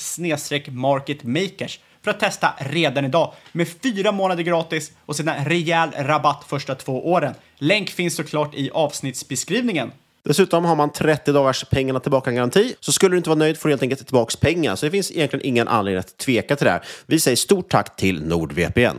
Speaker 7: marketmakers för att testa redan idag med fyra månader gratis och sedan rejäl rabatt första två åren. Länk finns såklart i avsnittsbeskrivningen.
Speaker 8: Dessutom har man 30 dagars pengarna tillbaka-garanti. Så skulle du inte vara nöjd får du helt enkelt tillbaka pengar. Så det finns egentligen ingen anledning att tveka till det här. Vi säger stort tack till NordVPN.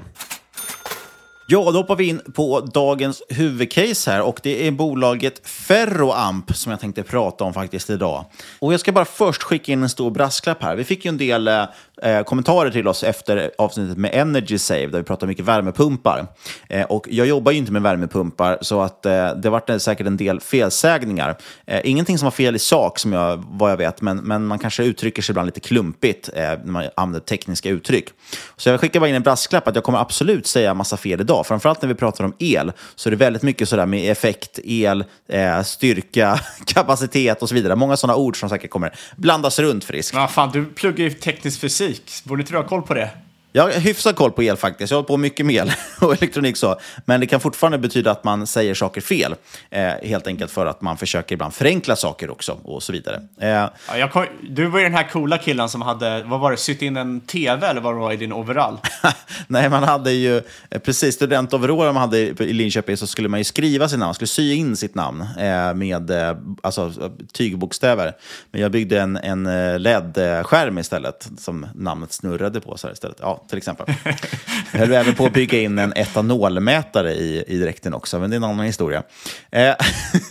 Speaker 6: Ja, då hoppar vi in på dagens huvudcase här och det är bolaget Ferroamp som jag tänkte prata om faktiskt idag. Och jag ska bara först skicka in en stor brasklapp här. Vi fick ju en del eh, eh, kommentarer till oss efter avsnittet med Energy Save där vi pratade mycket värmepumpar. Eh, och jag jobbar ju inte med värmepumpar så att eh, det varit säkert en del felsägningar. Eh, ingenting som var fel i sak som jag, vad jag vet, men, men man kanske uttrycker sig ibland lite klumpigt eh, när man använder tekniska uttryck. Så jag skickar bara in en brasklapp att jag kommer absolut säga massa fel idag. Framförallt när vi pratar om el så är det väldigt mycket sådär med effekt, el, eh, styrka, kapacitet och så vidare. Många sådana ord som säkert kommer blandas runt friskt.
Speaker 7: Vad fan, du pluggar ju teknisk fysik. Borde inte du ha koll på det?
Speaker 6: Jag har hyfsat koll på el faktiskt. Jag har hållit på mycket med el och elektronik så. Men det kan fortfarande betyda att man säger saker fel. Eh, helt enkelt för att man försöker ibland förenkla saker också och så vidare. Eh,
Speaker 7: Ja, kom, du var ju den här coola killen som hade, vad var det, sytt in en tv eller vad det var i din overall.
Speaker 6: Nej, man hade ju eh, precis studentoverall man hade i Linköping så skulle man ju skriva sitt namn, man skulle sy in sitt namn eh, med eh, alltså, tygbokstäver. Men jag byggde en, en eh, LED-skärm istället som namnet snurrade på så här istället. Ja, till exempel. Jag höll även på att bygga in en etanolmätare i, i dräkten också, men det är en annan historia. Eh,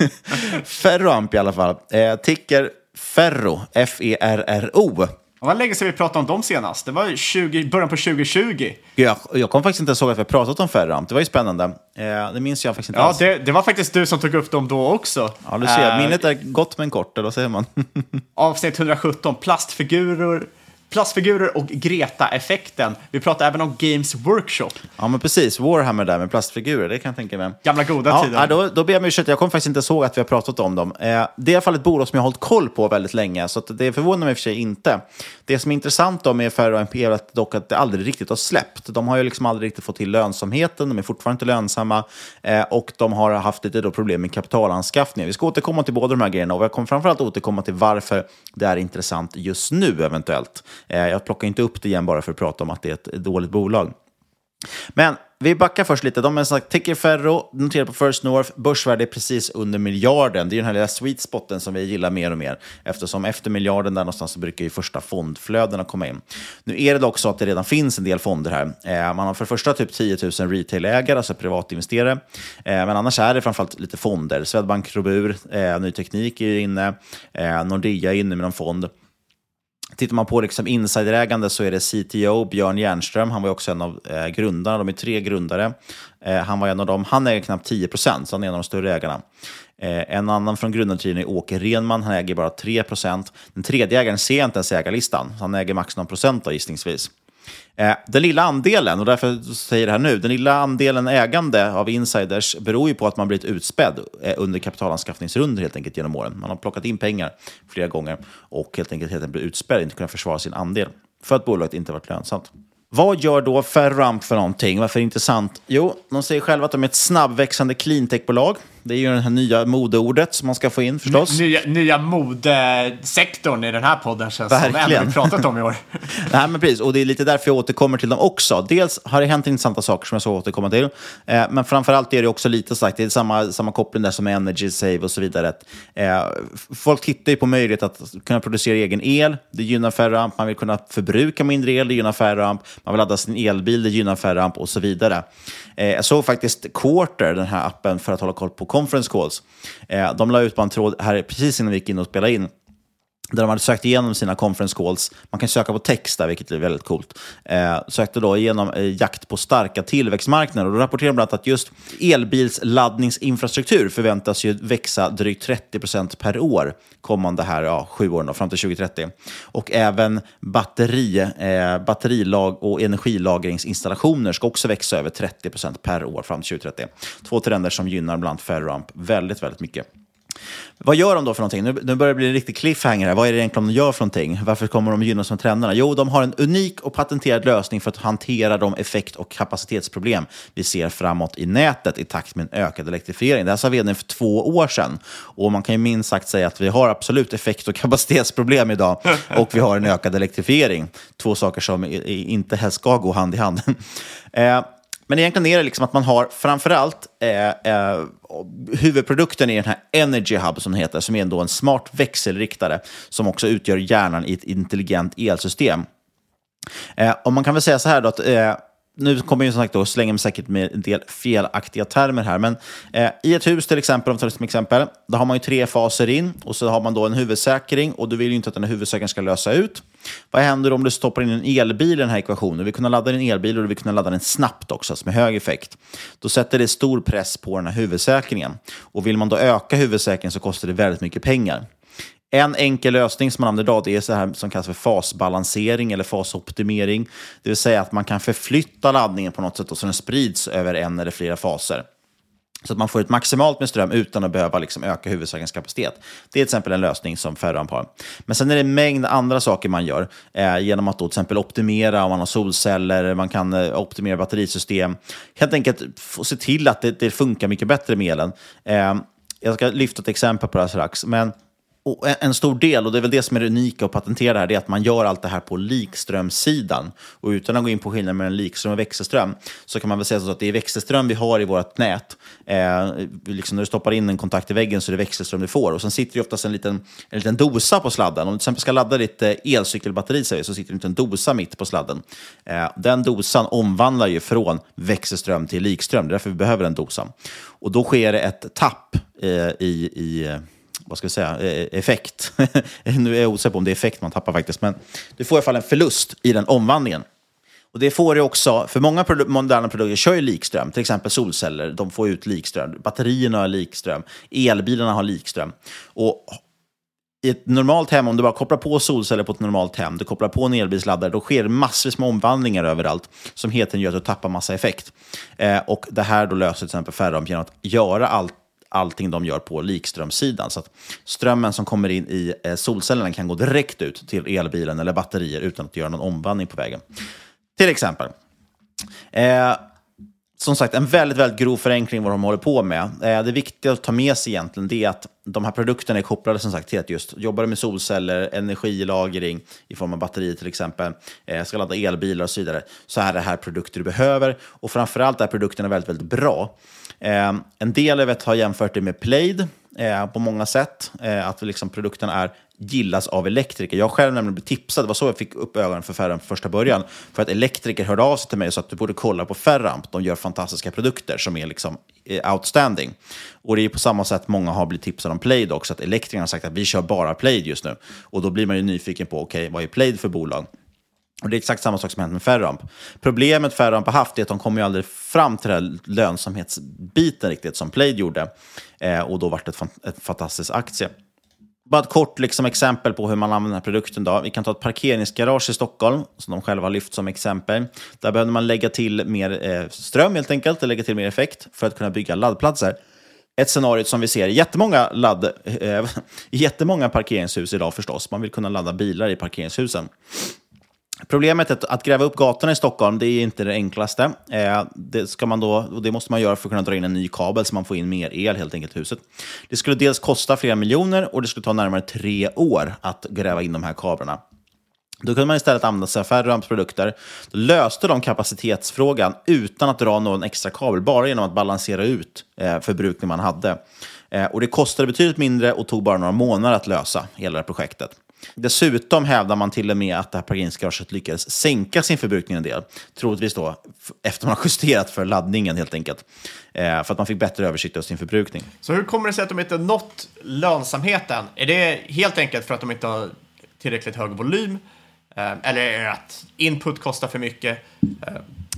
Speaker 6: Ferroamp i alla fall. Eh, ticker Ferro, F-E-R-R-O.
Speaker 7: Det var länge sedan vi pratade om dem senast. Det var 20, början på 2020.
Speaker 6: Jag, jag kom faktiskt inte ihåg att vi pratat om Ferroamp. Det var ju spännande. Eh, det minns jag faktiskt inte
Speaker 7: Ja,
Speaker 6: alls.
Speaker 7: det, det var faktiskt du som tog upp dem då också.
Speaker 6: Ja, du ser.
Speaker 7: Eh,
Speaker 6: Minnet är gott men kort, eller vad säger man?
Speaker 7: Avsnitt 117, plastfigurer, plastfigurer och Greta-effekten. Vi pratar även om Games Workshop.
Speaker 6: Ja, men precis. Warhammer där med plastfigurer, det kan jag tänka mig.
Speaker 7: Gamla goda
Speaker 6: ja,
Speaker 7: tiden.
Speaker 6: Ja, då, då ber jag om ursäkt, jag kommer faktiskt inte ihåg att vi har pratat om dem. Eh, det är i alla fall ett bolag som jag har hållit koll på väldigt länge, så det förvånar mig i och för sig inte. Det som är intressant då med Ferro MP är att dock att det aldrig riktigt har släppt. De har ju liksom aldrig riktigt fått till lönsamheten, de är fortfarande inte lönsamma eh, och de har haft lite då problem med kapitalanskaffning. Vi ska återkomma till båda de här grejerna och jag kommer framförallt återkomma till varför det är intressant just nu eventuellt. Eh, jag plockar inte upp det igen bara för att prata om att det är ett dåligt bolag. Men vi backar först lite. De är som sagt Ticker Ferro, noterade på First North, börsvärde är precis under miljarden. Det är den här lilla sweet spoten som vi gillar mer och mer. Eftersom efter miljarden där någonstans så brukar ju första fondflödena komma in. Nu är det dock så att det redan finns en del fonder här. Eh, man har för det första typ 10 000 retailägare, alltså privatinvesterare. Eh, men annars är det framförallt lite fonder. Swedbank Robur, Ny Teknik är inne, Nordea är inne med någon fond. Tittar man på liksom insiderägande så är det CTO Björn Jernström. Han var också en av eh, grundarna. De är tre grundare. Eh, han var en av dem. Han äger knappt 10 procent, så han är en av de större ägarna. Eh, en annan från grundartiden är Åke Renman. Han äger bara 3 procent. Den tredje ägaren ser jag inte ens i ägarlistan. Han äger max någon procent då, gissningsvis. Eh, den lilla andelen, och därför säger jag det här nu, den lilla andelen ägande av insiders beror ju på att man blivit utspädd eh, under kapitalanskaffningsrundor helt enkelt genom åren. Man har plockat in pengar flera gånger och helt enkelt, helt enkelt blivit utspädd, inte kunnat försvara sin andel för att bolaget inte varit lönsamt. Vad gör då Ferramp för någonting? Varför är det intressant? Jo, de säger själva att de är ett snabbväxande cleantechbolag. Det är ju det här nya modeordet som man ska få in förstås.
Speaker 7: Nya, nya modesektorn i den här podden känns som.
Speaker 6: Verkligen.
Speaker 7: Har vi pratat om i år.
Speaker 6: Nej, men precis. Och det är lite därför jag återkommer till dem också. Dels har det hänt intressanta saker som jag ska återkomma till. Eh, men framförallt är det också lite sagt, det är samma, samma koppling där som med Energy Save och så vidare. Eh, folk tittar ju på möjlighet att kunna producera egen el. Det gynnar Ferramp. Man vill kunna förbruka mindre el. Det gynnar Ferramp. Man vill ladda sin elbil. Det gynnar Ferramp och så vidare. Eh, jag såg faktiskt Quarter, den här appen för att hålla koll på conference calls. Eh, de la ut på en tråd här precis innan vi gick in och spelade in där de hade sökt igenom sina conference calls. Man kan söka på text där, vilket är väldigt coolt. Eh, sökte då igenom eh, jakt på starka tillväxtmarknader. Och då rapporterar de bland annat att just elbilsladdningsinfrastruktur förväntas ju växa drygt 30% per år kommande här, ja, sju år då, fram till 2030. Och även batteri, eh, batterilag och energilagringsinstallationer ska också växa över 30% per år fram till 2030. Två trender som gynnar bland annat Ferroamp väldigt, väldigt mycket. Vad gör de då för någonting? Nu, nu börjar det bli en riktig cliffhanger här. Vad är det egentligen de gör för någonting? Varför kommer de gynnas som trenderna? Jo, de har en unik och patenterad lösning för att hantera de effekt och kapacitetsproblem vi ser framåt i nätet i takt med en ökad elektrifiering. Det här sa vdn för två år sedan. Och man kan ju minst sagt säga att vi har absolut effekt och kapacitetsproblem idag och vi har en ökad elektrifiering. Två saker som inte helst ska gå hand i hand. Men egentligen är det liksom att man har framförallt eh, eh, huvudprodukten i den här Energy Hub som heter, som är ändå en smart växelriktare som också utgör hjärnan i ett intelligent elsystem. Eh, och man kan väl säga så här då att eh, nu kommer jag som sagt då slänga mig säkert med en del felaktiga termer här, men eh, i ett hus till exempel, om vi tar som exempel, då har man ju tre faser in och så har man då en huvudsäkring och du vill ju inte att den här huvudsäkringen ska lösa ut. Vad händer om du stoppar in en elbil i den här ekvationen? Du vill kunna ladda din elbil och du vill kunna ladda den snabbt också, alltså med hög effekt. Då sätter det stor press på den här huvudsäkringen. Och vill man då öka huvudsäkringen så kostar det väldigt mycket pengar. En enkel lösning som man använder idag det är så här som kallas för fasbalansering eller fasoptimering. Det vill säga att man kan förflytta laddningen på något sätt och så den sprids över en eller flera faser. Så att man får ut maximalt med ström utan att behöva liksom öka huvudsakens kapacitet. Det är till exempel en lösning som Ferroamp har. Men sen är det en mängd andra saker man gör. Eh, genom att då till exempel optimera om man har solceller, man kan eh, optimera batterisystem. Helt enkelt få se till att det, det funkar mycket bättre med elen. Eh, jag ska lyfta ett exempel på det här strax. Men och en stor del, och det är väl det som är det unika och patenterade här, det är att man gör allt det här på likströmssidan. Och utan att gå in på skillnaden mellan likström och växelström, så kan man väl säga så att det är växelström vi har i vårt nät. Eh, liksom när du stoppar in en kontakt i väggen så är det växelström du får. Och sen sitter det oftast en liten, en liten dosa på sladden. Om du till exempel ska ladda ditt eh, elcykelbatteri elcykelbatteri så sitter det inte en dosa mitt på sladden. Eh, den dosan omvandlar ju från växelström till likström. Det är därför vi behöver den dosan. Och då sker det ett tapp eh, i, i eh, vad ska vi säga, eh, eh, effekt. nu är jag osäker på om det är effekt man tappar faktiskt, men du får i alla fall en förlust i den omvandlingen. Och det får du också, för många produ moderna produkter kör ju likström, till exempel solceller, de får ut likström, batterierna har likström, elbilarna har likström. Och i ett normalt hem, om du bara kopplar på solceller på ett normalt hem, du kopplar på en elbilsladdare, då sker massvis med omvandlingar överallt som helt enkelt gör att du tappar massa effekt. Eh, och det här då löser till exempel Ferrom genom att göra allt allting de gör på likströmssidan. Så att strömmen som kommer in i eh, solcellerna kan gå direkt ut till elbilen eller batterier utan att göra någon omvandling på vägen. Till exempel. Eh, som sagt, en väldigt, väldigt grov förenkling vad de håller på med. Eh, det viktiga att ta med sig egentligen det är att de här produkterna är kopplade som sagt till att just jobbar du med solceller, energilagring i form av batterier till exempel, eh, ska ladda elbilar och så vidare, så är det här produkter du behöver. Och framförallt är produkterna väldigt, väldigt bra. Eh, en del jag vet har jämfört det med Plaid eh, på många sätt. Eh, att liksom produkten är gillas av elektriker. Jag själv nämligen blev tipsad, det var så jag fick upp ögonen för Ferramp från första början. För att elektriker hörde av sig till mig och sa att du borde kolla på Ferramp. De gör fantastiska produkter som är liksom eh, outstanding. Och det är på samma sätt många har blivit tipsade om Plaid också. Att elektrikerna har sagt att vi kör bara Plaid just nu. Och då blir man ju nyfiken på, okej, okay, vad är Plaid för bolag? Och det är exakt samma sak som hänt med Ferramp. Problemet Ferramp har haft är att de kommer ju aldrig fram till den här lönsamhetsbiten riktigt som Plaid gjorde. Eh, och då vart det ett, fantastisk aktie. Bara ett kort liksom, exempel på hur man använder den här produkten. Då. Vi kan ta ett parkeringsgarage i Stockholm, som de själva har lyft som exempel. Där behöver man lägga till mer eh, ström helt enkelt, lägga till mer effekt för att kunna bygga laddplatser. Ett scenario som vi ser i jättemånga, ladd, eh, jättemånga parkeringshus idag förstås. Man vill kunna ladda bilar i parkeringshusen. Problemet är att gräva upp gatorna i Stockholm, det är inte det enklaste. Eh, det, ska man då, och det måste man göra för att kunna dra in en ny kabel så man får in mer el helt enkelt i huset. Det skulle dels kosta flera miljoner och det skulle ta närmare tre år att gräva in de här kablarna. Då kunde man istället använda sig av Ferroamps produkter. Då löste de kapacitetsfrågan utan att dra någon extra kabel, bara genom att balansera ut eh, förbrukning man hade. Eh, och det kostade betydligt mindre och tog bara några månader att lösa hela det här projektet. Dessutom hävdar man till och med att det här parkeringsgaraget lyckades sänka sin förbrukning en del. Troligtvis då efter man har justerat för laddningen helt enkelt. Eh, för att man fick bättre översikt över sin förbrukning.
Speaker 7: Så hur kommer det sig att de inte nått lönsamheten? Är det helt enkelt för att de inte har tillräckligt hög volym? Eh, Eller är det att input kostar för mycket?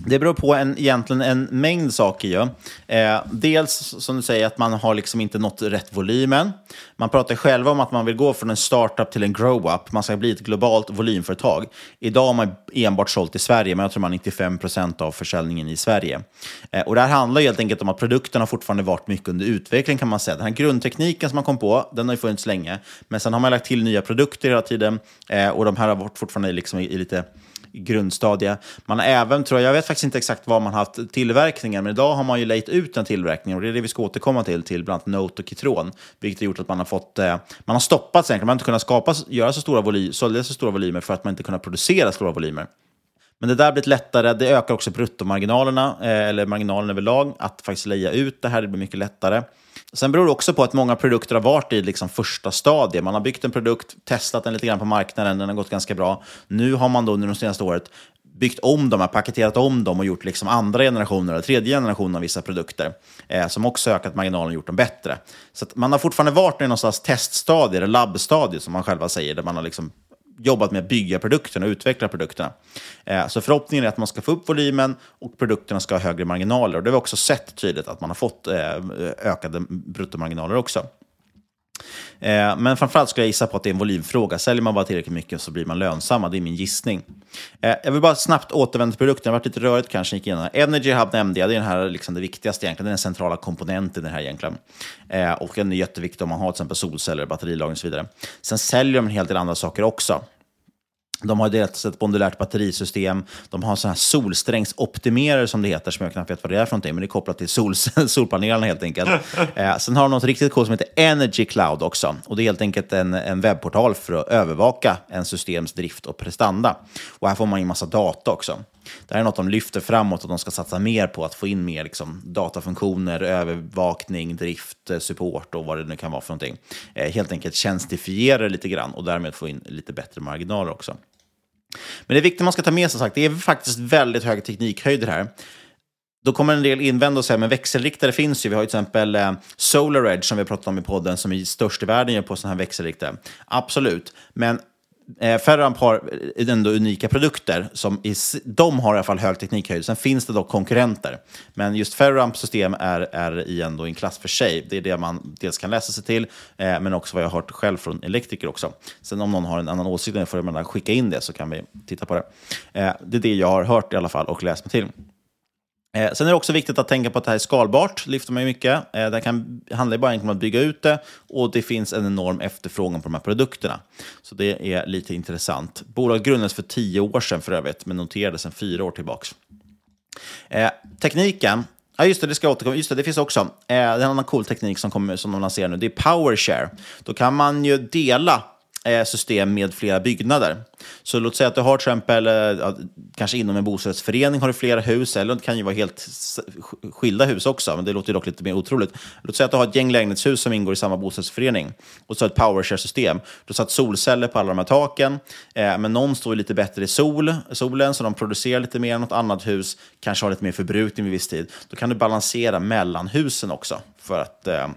Speaker 6: Det beror på en, egentligen en mängd saker. Ju. Eh, dels som du säger att man har liksom inte nått rätt volymen. Man pratar själva om att man vill gå från en startup till en grow-up. Man ska bli ett globalt volymföretag. Idag har man enbart sålt i Sverige, men jag tror man har 95 procent av försäljningen i Sverige. Eh, och det här handlar helt enkelt om att produkterna har fortfarande varit mycket under utveckling kan man säga. Den här grundtekniken som man kom på, den har ju funnits länge. Men sen har man lagt till nya produkter hela tiden eh, och de här har varit fortfarande liksom i, i lite grundstadie. Man har även, tror jag, jag vet faktiskt inte exakt var man har haft tillverkningen, men idag har man ju lejt ut den tillverkningen och det är det vi ska återkomma till, till bland annat Note och Kitron, vilket har gjort att man har fått, eh, man har stoppat sig, man har inte kunnat skapa, göra så stora, voly, så stora volymer för att man inte kunnat producera stora volymer. Men det där blir lättare. Det ökar också bruttomarginalerna, eh, eller marginalen överlag, att faktiskt leja ut det här. Det blir mycket lättare. Sen beror det också på att många produkter har varit i liksom första stadiet. Man har byggt en produkt, testat den lite grann på marknaden, den har gått ganska bra. Nu har man då under de senaste året byggt om dem, paketerat om dem och gjort liksom andra generationer eller tredje generationen av vissa produkter eh, som också ökat marginalen och gjort dem bättre. Så att man har fortfarande varit i någon slags teststadie, eller labbstadie som man själva säger, där man har liksom jobbat med att bygga produkterna och utveckla produkterna. Eh, så förhoppningen är att man ska få upp volymen och produkterna ska ha högre marginaler. Och det har vi också sett tydligt att man har fått eh, ökade bruttomarginaler också. Eh, men framförallt skulle jag gissa på att det är en volymfråga. Säljer man bara tillräckligt mycket så blir man lönsamma. Det är min gissning. Eh, jag vill bara snabbt återvända till produkten. Det har varit lite rörigt kanske. Gick igenom. Energy Hub nämnde jag. Det är den här, liksom det viktigaste egentligen. Det är den centrala komponenten i det här egentligen. Eh, och den är jätteviktig om man har till exempel solceller, batterilagring och så vidare. Sen säljer de en hel del andra saker också. De har dels ett modulärt batterisystem, de har sådana här solsträngsoptimerare som det heter, som jag knappt vet vad det är för någonting, men det är kopplat till sol, solpanelerna helt enkelt. eh, sen har de något riktigt coolt som heter Energy Cloud också. Och det är helt enkelt en, en webbportal för att övervaka en systems drift och prestanda. Och här får man in massa data också. Det här är något de lyfter framåt och de ska satsa mer på att få in mer liksom, datafunktioner, övervakning, drift, eh, support och vad det nu kan vara för någonting. Eh, helt enkelt tjänstifiera det lite grann och därmed få in lite bättre marginaler också. Men det är viktigt man ska ta med sig, sagt, det är faktiskt väldigt höga teknikhöjder här. Då kommer en del invända och säga, men växelriktare finns ju. Vi har ju till exempel eh, SolarEdge som vi har pratat om i podden, som är störst i världen gör på sådana här växelriktare. Absolut, men eh, Ferramp har ändå unika produkter. Som i, de har i alla fall hög teknikhöjd. Sen finns det dock konkurrenter. Men just Ferramps system är, är i ändå en klass för sig. Det är det man dels kan läsa sig till, eh, men också vad jag har hört själv från elektriker också. Sen om någon har en annan åsikt får man skicka in det så kan vi titta på det. Eh, det är det jag har hört i alla fall och läst mig till. Eh, sen är det också viktigt att tänka på att det här är skalbart, lyfter man ju mycket. Eh, det kan, handlar ju bara om att bygga ut det och det finns en enorm efterfrågan på de här produkterna. Så det är lite intressant. Bolaget grundades för tio år sedan för övrigt, men noterades sedan fyra år tillbaka. Eh, tekniken, Ja, just det, det ska återkomma. Just det, det finns också. Eh, det är en annan cool teknik som, kommer, som de lanserar nu. Det är PowerShare. Då kan man ju dela Eh, system med flera byggnader. Så låt säga att du har till exempel, eh, kanske inom en bostadsförening har du flera hus, eller det kan ju vara helt skilda hus också, men det låter ju dock lite mer otroligt. Låt säga att du har ett gäng lägenhetshus som ingår i samma bostadsförening och så ett PowerShare-system. Du har satt solceller på alla de här taken, eh, men någon står lite bättre i sol, solen, så de producerar lite mer än något annat hus, kanske har lite mer förbrukning vid viss tid. Då kan du balansera mellan husen också för att eh,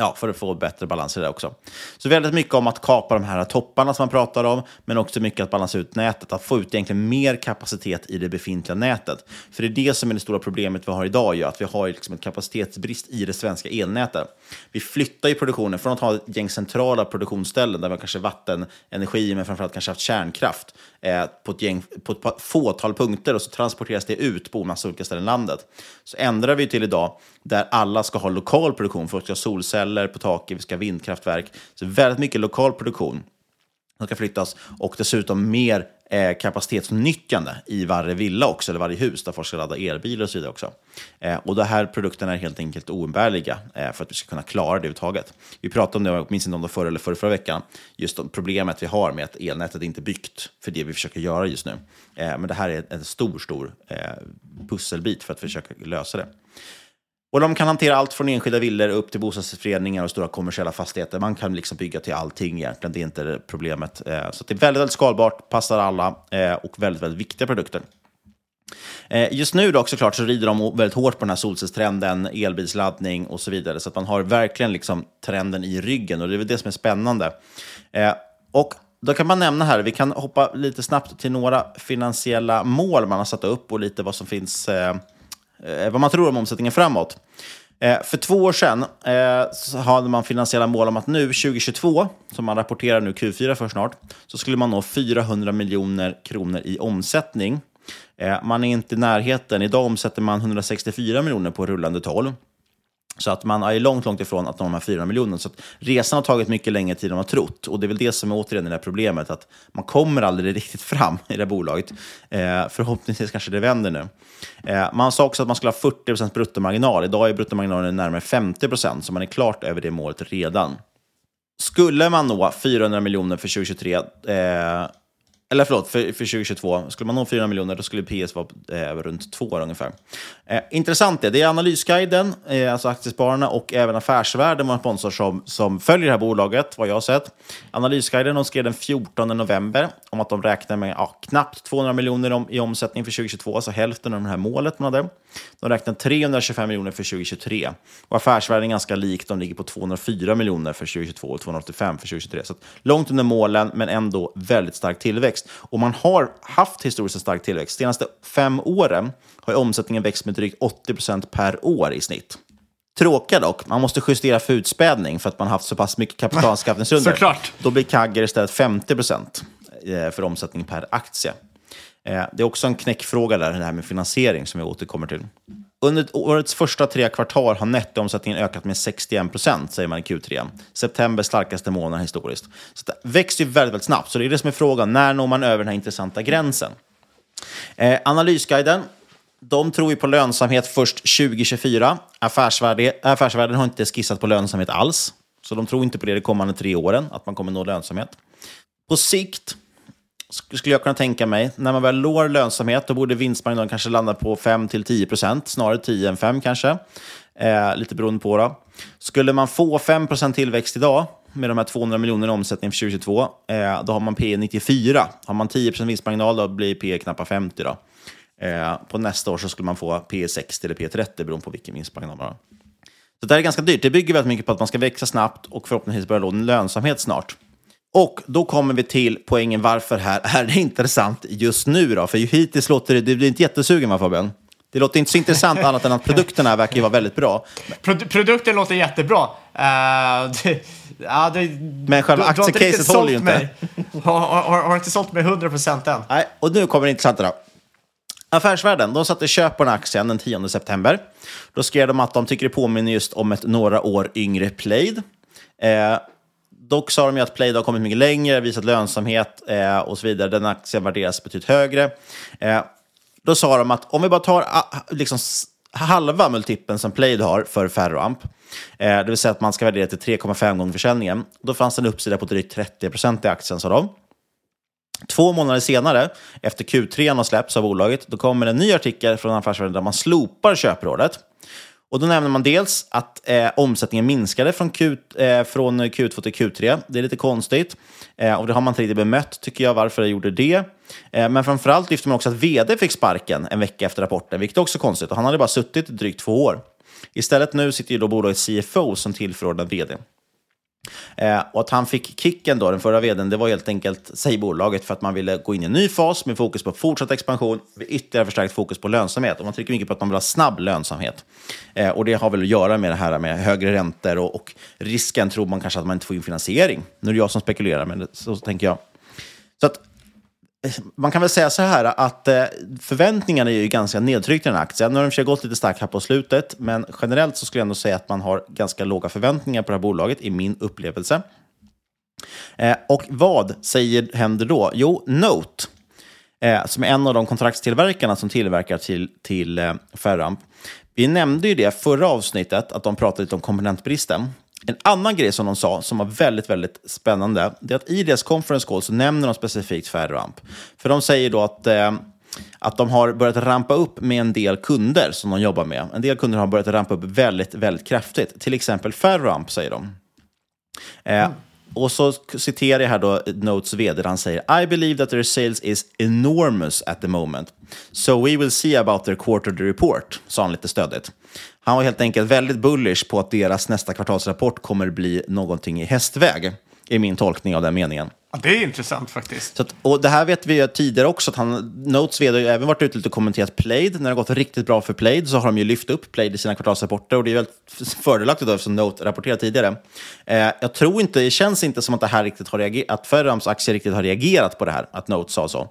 Speaker 6: Ja, för att få bättre balans i det också. Så väldigt mycket om att kapa de här topparna som man pratar om, men också mycket att balansera ut nätet, att få ut egentligen mer kapacitet i det befintliga nätet. För det är det som är det stora problemet vi har idag, ju, att vi har liksom en kapacitetsbrist i det svenska elnätet. Vi flyttar ju produktionen från att ha ett gäng centrala produktionsställen där vi har kanske vattenenergi, men framförallt kanske haft kärnkraft, eh, på, ett gäng, på ett fåtal punkter och så transporteras det ut på massa olika ställen i landet. Så ändrar vi till idag där alla ska ha lokal produktion. Folk ska ha solceller på taket, vi ska ha vindkraftverk. Så väldigt mycket lokal produktion som ska flyttas och dessutom mer eh, kapacitetsnyttjande i varje villa också, eller varje hus där folk ska ladda elbilar och så vidare också. Eh, och de här produkterna är helt enkelt oumbärliga eh, för att vi ska kunna klara det uttaget. Vi pratade om det, jag minns inte om det förra eller förra, förra veckan, just om problemet vi har med att elnätet inte är byggt för det vi försöker göra just nu. Eh, men det här är en stor, stor eh, pusselbit för att försöka lösa det. Och de kan hantera allt från enskilda villor upp till bostadsrättsföreningar och stora kommersiella fastigheter. Man kan liksom bygga till allting egentligen, det är inte problemet. Eh, så det är väldigt, väldigt skalbart, passar alla eh, och väldigt, väldigt viktiga produkter. Eh, just nu dock såklart så rider de väldigt hårt på den här solcellstrenden, elbilsladdning och så vidare. Så att man har verkligen liksom trenden i ryggen och det är väl det som är spännande. Och då kan man nämna här, vi kan hoppa lite snabbt till några finansiella mål man har satt upp och lite vad som finns, eh, Eh, vad man tror om omsättningen framåt. Eh, för två år sedan eh, så hade man finansiella mål om att nu 2022, som man rapporterar nu Q4 för snart, så skulle man nå 400 miljoner kronor i omsättning. Eh, man är inte i närheten. Idag omsätter man 164 miljoner på rullande 12. Så att man är långt, långt ifrån att nå de här 400 miljonerna. Så att resan har tagit mycket längre tid än man trott. Och det är väl det som är återigen det här problemet, att man kommer aldrig riktigt fram i det här bolaget. Eh, förhoppningsvis kanske det vänder nu. Eh, man sa också att man skulle ha 40% bruttomarginal. Idag är bruttomarginalen närmare 50% så man är klart över det målet redan. Skulle man nå 400 miljoner för 2023, eh, eller förlåt, för, för 2022, skulle man nå 400 miljoner då skulle PS vara eh, runt 2 år ungefär. Eh, intressant är, det är Analysguiden, eh, alltså Aktiespararna och även Affärsvärlden, vår sponsor, som, som följer det här bolaget, vad jag har sett. Analysguiden de skrev den 14 november om att de räknar med ja, knappt 200 miljoner om, i omsättning för 2022, alltså hälften av det här målet man hade. De räknar 325 miljoner för 2023. Och Affärsvärlden är ganska likt, de ligger på 204 miljoner för 2022 och 285 för 2023. Så att långt under målen, men ändå väldigt stark tillväxt. Och man har haft historiskt en stark tillväxt. De senaste fem åren har omsättningen växt med drygt 80% per år i snitt. Tråkiga dock, man måste justera för utspädning för att man haft så pass mycket kapitalanskaffningsrunder.
Speaker 7: Såklart.
Speaker 6: Då blir Kagger istället 50% för omsättning per aktie. Eh, Det är också en knäckfråga där, det här med finansiering som jag återkommer till. Under årets första tre kvartal har nettoomsättningen ökat med 61 procent, säger man i Q3. September starkaste månad historiskt. Så det växer ju väldigt, väldigt snabbt. Så det är det som är frågan, när når man över den här intressanta gränsen? Eh, analysguiden, de tror ju på lönsamhet först 2024. Affärsvärde, affärsvärlden har inte skissat på lönsamhet alls. Så de tror inte på det de kommande tre åren, att man kommer nå lönsamhet. På sikt skulle jag kunna tänka mig, när man väl når lönsamhet, då borde vinstmarginalen kanske landa på 5-10 procent, snarare 10 än 5 kanske. Eh, lite beroende på då. Skulle man få 5 procent tillväxt idag, med de här 200 miljonerna i omsättning för 2022, eh, då har man P 94. Har man 10 procent vinstmarginal, då blir P knappt 50 då. Eh, på nästa år så skulle man få P 60 eller P 30 beroende på vilken vinstmarginal man har. Så det här är ganska dyrt. Det bygger väldigt mycket på att man ska växa snabbt och förhoppningsvis börja nå lönsamhet snart. Och då kommer vi till poängen varför här är det intressant just nu då. För ju hittills låter det, du blir inte jättesugen va Fabian? Det låter inte så intressant annat än att produkterna verkar ju vara väldigt bra.
Speaker 7: Pro- produkten låter jättebra. Eh, det, ja, det,
Speaker 6: Men själva aktiecaset håller ju inte.
Speaker 7: Har, har, har inte sålt mig 100% än.
Speaker 6: Nej, och nu kommer det intressanta då. Affärsvärlden, de satte köp på den aktien den 10 september. Då skrev de att de tycker det påminner just om ett några år yngre Plaid. Eh, dock sa de ju att Plaid har kommit mycket längre, visat lönsamhet eh, och så vidare. Den aktien värderas betydligt högre. Eh, då sa de att om vi bara tar ah, liksom, halva multipeln som Plaid har för Ferroamp, eh, det vill säga att man ska värdera till 3,5 gånger försäljningen, då fanns det en uppsida på drygt 30 procent i aktien, sa de. Två månader senare, efter Q3 har släppts av bolaget, då kommer en ny artikel från Affärsvärlden där man slopar köprådet. Och då nämner man dels att eh, omsättningen minskade från, Q, eh, från Q2 till Q3. Det är lite konstigt. Eh, och det har man inte riktigt bemött, tycker jag, varför det gjorde det. Eh, men framförallt lyfter man också att vd fick sparken en vecka efter rapporten, vilket också är konstigt. Och han hade bara suttit i drygt två år. Istället nu sitter ju då bolagets CFO som tillförordnad vd. Eh, och att han fick kicken då, den förra vdn, det var helt enkelt, säger bolaget, för att man ville gå in i en ny fas med fokus på fortsatt expansion, med ytterligare förstärkt fokus på lönsamhet. Och man trycker mycket på att man vill ha snabb lönsamhet. Eh, och det har väl att göra med det här med högre räntor och, och risken tror man kanske att man inte får in finansiering. Nu är det jag som spekulerar, men det, så tänker jag. Så att man kan väl säga så här att eh, förväntningarna är ju ganska nedtryckta i den här aktien. Nu har de för gått lite starkt här på slutet, men generellt så skulle jag ändå säga att man har ganska låga förväntningar på det här bolaget, i min upplevelse. Eh, och vad säger, händer då? Jo, Note, eh, som är en av de kontraktstillverkarna som tillverkar till, till Ferramp. Vi nämnde ju det förra avsnittet, att de pratade lite om komponentbristen. En annan grej som de sa, som var väldigt, väldigt spännande, det är att i deras conference call så nämner de specifikt Ferroamp. För de säger då att eh, att de har börjat rampa upp med en del kunder som de jobbar med. En del kunder har börjat rampa upp väldigt, väldigt kraftigt. Till exempel Ferroamp, säger de. Eh, och så citerar jag här då Notes vd, han säger I believe that their sales is enormous at the moment. So we will see about their quarterly report, sa han lite stödigt. Han var helt enkelt väldigt bullish på att deras nästa kvartalsrapport kommer bli någonting i hästväg, är min tolkning av den meningen.
Speaker 7: Ja, det är intressant faktiskt.
Speaker 6: Så att, och det här vet vi ju tidigare också, att han, Notes vd har ju även varit ute lite och kommenterat Played. När det har gått riktigt bra för Played så har de ju lyft upp Played i sina kvartalsrapporter och det är väldigt fördelaktigt då eftersom Note rapporterade tidigare. Eh, jag tror inte, det känns inte som att det här riktigt har reagerat, att Ferrams aktie riktigt har reagerat på det här, att Note sa så.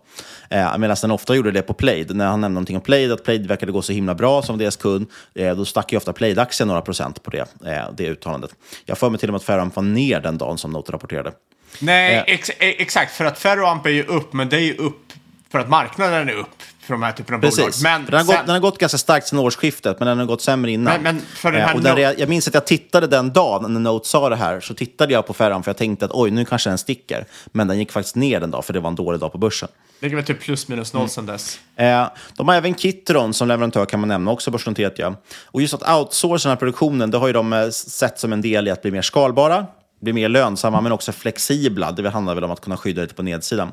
Speaker 6: Eh, Medan den ofta gjorde det på Played. När han nämnde någonting om Played, att Played verkade gå så himla bra som deras kund, eh, då stack ju ofta Played-aktien några procent på det, eh, det uttalandet. Jag får mig till och med att Ferram var ner den dagen som Note rapporterade.
Speaker 7: Nej,
Speaker 6: Eh.
Speaker 7: ex e- exakt. För att Ferroamp är ju upp, men det är ju upp för att marknaden är upp för de här typerna av bolag.
Speaker 6: Precis.
Speaker 7: Men
Speaker 6: För den, har
Speaker 7: sen-
Speaker 6: gått, den har gått ganska starkt sedan årsskiftet, men den har gått sämre innan.
Speaker 7: Men- men
Speaker 6: Eh, och
Speaker 7: no-
Speaker 6: rea- jag minns att jag tittade den dagen när Note sa det här, så tittade jag på Ferran för jag tänkte att oj, nu kanske den sticker. Men den gick faktiskt ner den dag, för det var en dålig dag på börsen.
Speaker 7: ligger väl typ plus minus
Speaker 6: Mm.
Speaker 7: noll sedan dess.
Speaker 6: Eh, de har även Kitron som leverantör kan man nämna, också börsnoterat ja. Och just att outsourca den här produktionen, det har ju de eh, sett som en del i att bli mer skalbara, blir mer lönsamma, men också flexibla. Det handlar väl om att kunna skydda lite på nedsidan.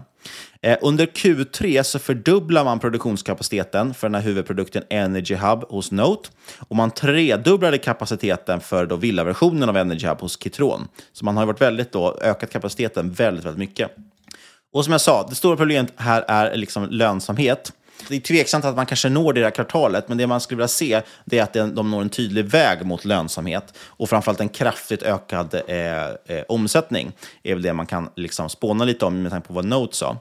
Speaker 6: Eh, under Q3 så fördubblar man produktionskapaciteten för den här huvudprodukten Energy Hub hos Note. Och man tredubblade kapaciteten för då villaversionen av Energy Hub hos Kitron. Så man har ju varit väldigt då, ökat kapaciteten väldigt, väldigt mycket. Och som jag sa, det stora problemet här är liksom lönsamhet. Det är tveksamt att man kanske når det där kvartalet, men det man skulle vilja se det är att de når en tydlig väg mot lönsamhet och framförallt en kraftigt ökad eh, eh, omsättning. är väl det man kan liksom spåna lite om med tanke på vad Note sa.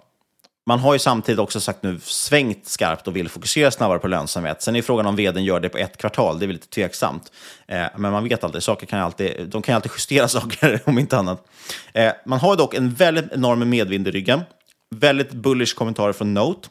Speaker 6: Man har ju samtidigt också sagt nu svängt skarpt och vill fokusera snabbare på lönsamhet. Sen är frågan om vdn gör det på ett kvartal, det är väl lite tveksamt. Eh, men man vet aldrig. saker kan alltid, de kan ju alltid justera saker om inte annat. Eh, man har dock en väldigt enorm medvind i ryggen. Väldigt bullish kommentarer från Note.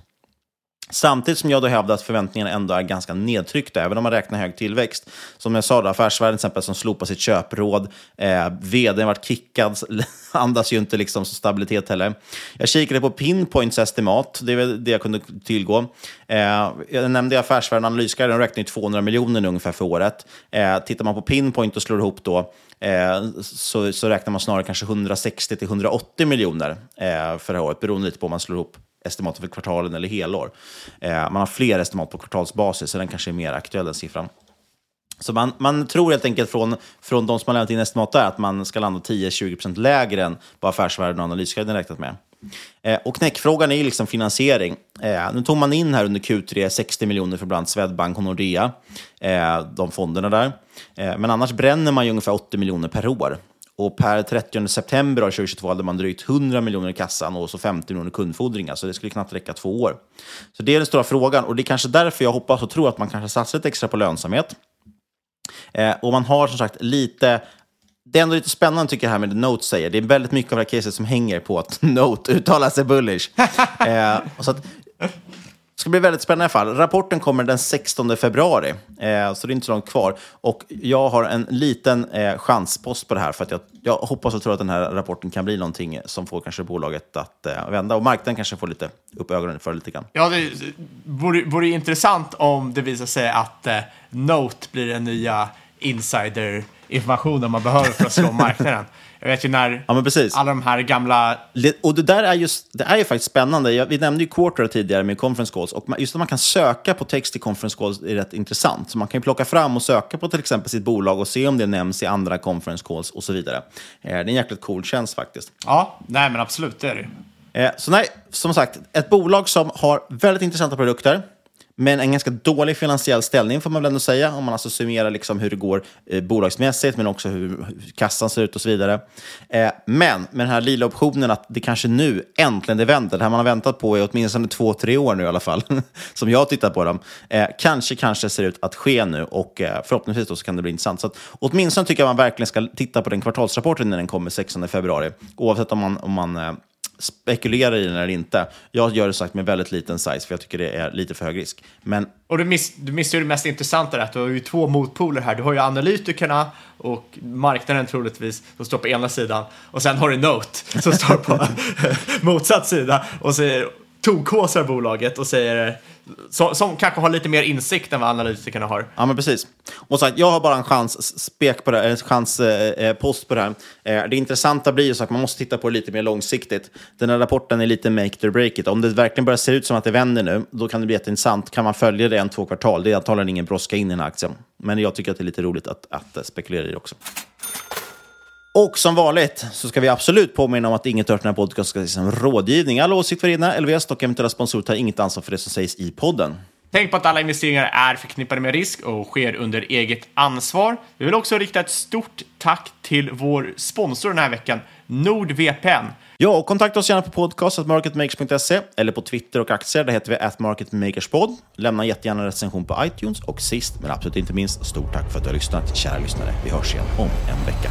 Speaker 6: Samtidigt som jag då hävdar att förväntningarna ändå är ganska nedtryckta, även om man räknar hög tillväxt. Som jag sa, då, affärsvärlden till exempel som slopar sitt köpråd, eh, vdn varit kickad, andas ju inte liksom så stabilitet heller. Jag kikade på Pinpoints estimat, det är väl det jag kunde tillgå. Eh, jag nämnde affärsvärlden Analysguiden, de räknar ju 200 miljoner ungefär för året. Eh, tittar man på Pinpoint och slår ihop då, eh, så, så räknar man snarare kanske 160 till 180 miljoner eh, för det här året, beroende lite på om man slår ihop estimat för kvartalen eller helår. Eh, man har fler estimat på kvartalsbasis, så den kanske är mer aktuell, den siffran. Så man, man tror helt enkelt från, från de som har lämnat in estimat där att man ska landa 10-20% lägre än vad Affärsvärlden och Analysguiden räknat med. Eh, och knäckfrågan är ju liksom finansiering. Eh, nu tog man in här under Q3 60 miljoner för bland annat Swedbank och Nordea, eh, de fonderna där. Eh, men annars bränner man ju ungefär 80 miljoner per år. Och per 30 september 2022 hade man drygt 100 miljoner i kassan och så 50 miljoner kundfordringar, så det skulle knappt räcka två år. Så det är den stora frågan och det är kanske därför jag hoppas och tror att man kanske satsar lite extra på lönsamhet. Eh, och man har som sagt lite det är ändå lite spännande tycker jag här med det Note säger. Det är väldigt mycket av det här caset som hänger på att Note uttalar sig bullish. eh, så att, det ska bli väldigt spännande i alla fall. Rapporten kommer den 16 februari, eh, så det är inte så långt kvar. Och jag har en liten eh, chanspost på det här, för att jag, jag hoppas och tror att den här rapporten kan bli någonting som får kanske bolaget att eh, vända. Och marknaden kanske får lite upp ögonen för lite grann.
Speaker 7: Ja, det vore, vore intressant om det visar sig att eh, Note blir den nya insider-informationen man behöver för att slå marknaden. Jag vet ju när
Speaker 6: Ja, men precis.
Speaker 7: alla de här gamla...
Speaker 6: Och det där är, just, det är ju faktiskt spännande. Jag, vi nämnde ju Quarter tidigare med conference calls. Och just att man kan söka på text i conference calls är rätt intressant. Så man kan ju plocka fram och söka på till exempel sitt bolag och se om det nämns i andra conference calls och så vidare. Eh, Det är en jäkligt cool tjänst faktiskt.
Speaker 7: Ja, nej men absolut, det är det.
Speaker 6: Eh, Så nej, som sagt, ett bolag som har väldigt intressanta produkter, men en ganska dålig finansiell ställning får man väl ändå säga, om man alltså summerar liksom hur det går eh, bolagsmässigt, men också hur, hur kassan ser ut och så vidare. Eh, men med den här lila optionen att det kanske nu äntligen det vänder, det här man har väntat på i åtminstone två, tre år nu i alla fall, som jag har tittat på dem, eh, kanske, kanske ser ut att ske nu och eh, förhoppningsvis då så kan det bli intressant. Så att, åtminstone tycker jag man verkligen ska titta på den kvartalsrapporten när den kommer 16 februari, oavsett om man, om man eh, spekulerar i den eller inte. Jag gör det sagt med väldigt liten size, för jag tycker det är lite för hög risk. Men
Speaker 7: Och du, miss, du missar ju det mest intressanta, att du har ju två motpoler här. Du har ju analytikerna och marknaden troligtvis, som står på ena sidan. Och sen har du Note, som står på motsatt sida. Och så är tokhåsar bolaget och säger som, som kanske har lite mer insikt än vad analytikerna har.
Speaker 6: Ja, men precis. Och så att jag har bara en chans, spek på det, en chans eh, eh, post på det här. Eh, det intressanta blir ju så att man måste titta på det lite mer långsiktigt. Den här rapporten är lite make it or break it. Om det verkligen börjar se ut som att det vänder nu, då kan det bli jätteintressant. Kan man följa det en, två kvartal? Det är antagligen ingen brådska in i den här aktien. Men jag tycker att det är lite roligt att, att eh, spekulera i det också. Och som vanligt så ska vi absolut påminna om att inget hört den här podcasten ska ses som rådgivning. Alla åsikter egna, LVS och eventuella sponsorer tar inget ansvar för det som sägs i podden.
Speaker 7: Tänk på att alla investeringar är förknippade med risk och sker under eget ansvar. Vi vill också rikta ett stort tack till vår sponsor den här veckan, NordVPN.
Speaker 6: Ja, och kontakta oss gärna på podcast.marketmakers.se eller på Twitter och aktier. Där heter vi atmarketmakerspod. Lämna jättegärna en recension på iTunes. Och sist, men absolut inte minst, stort tack för att du har lyssnat, kära lyssnare. Vi hörs igen om en vecka.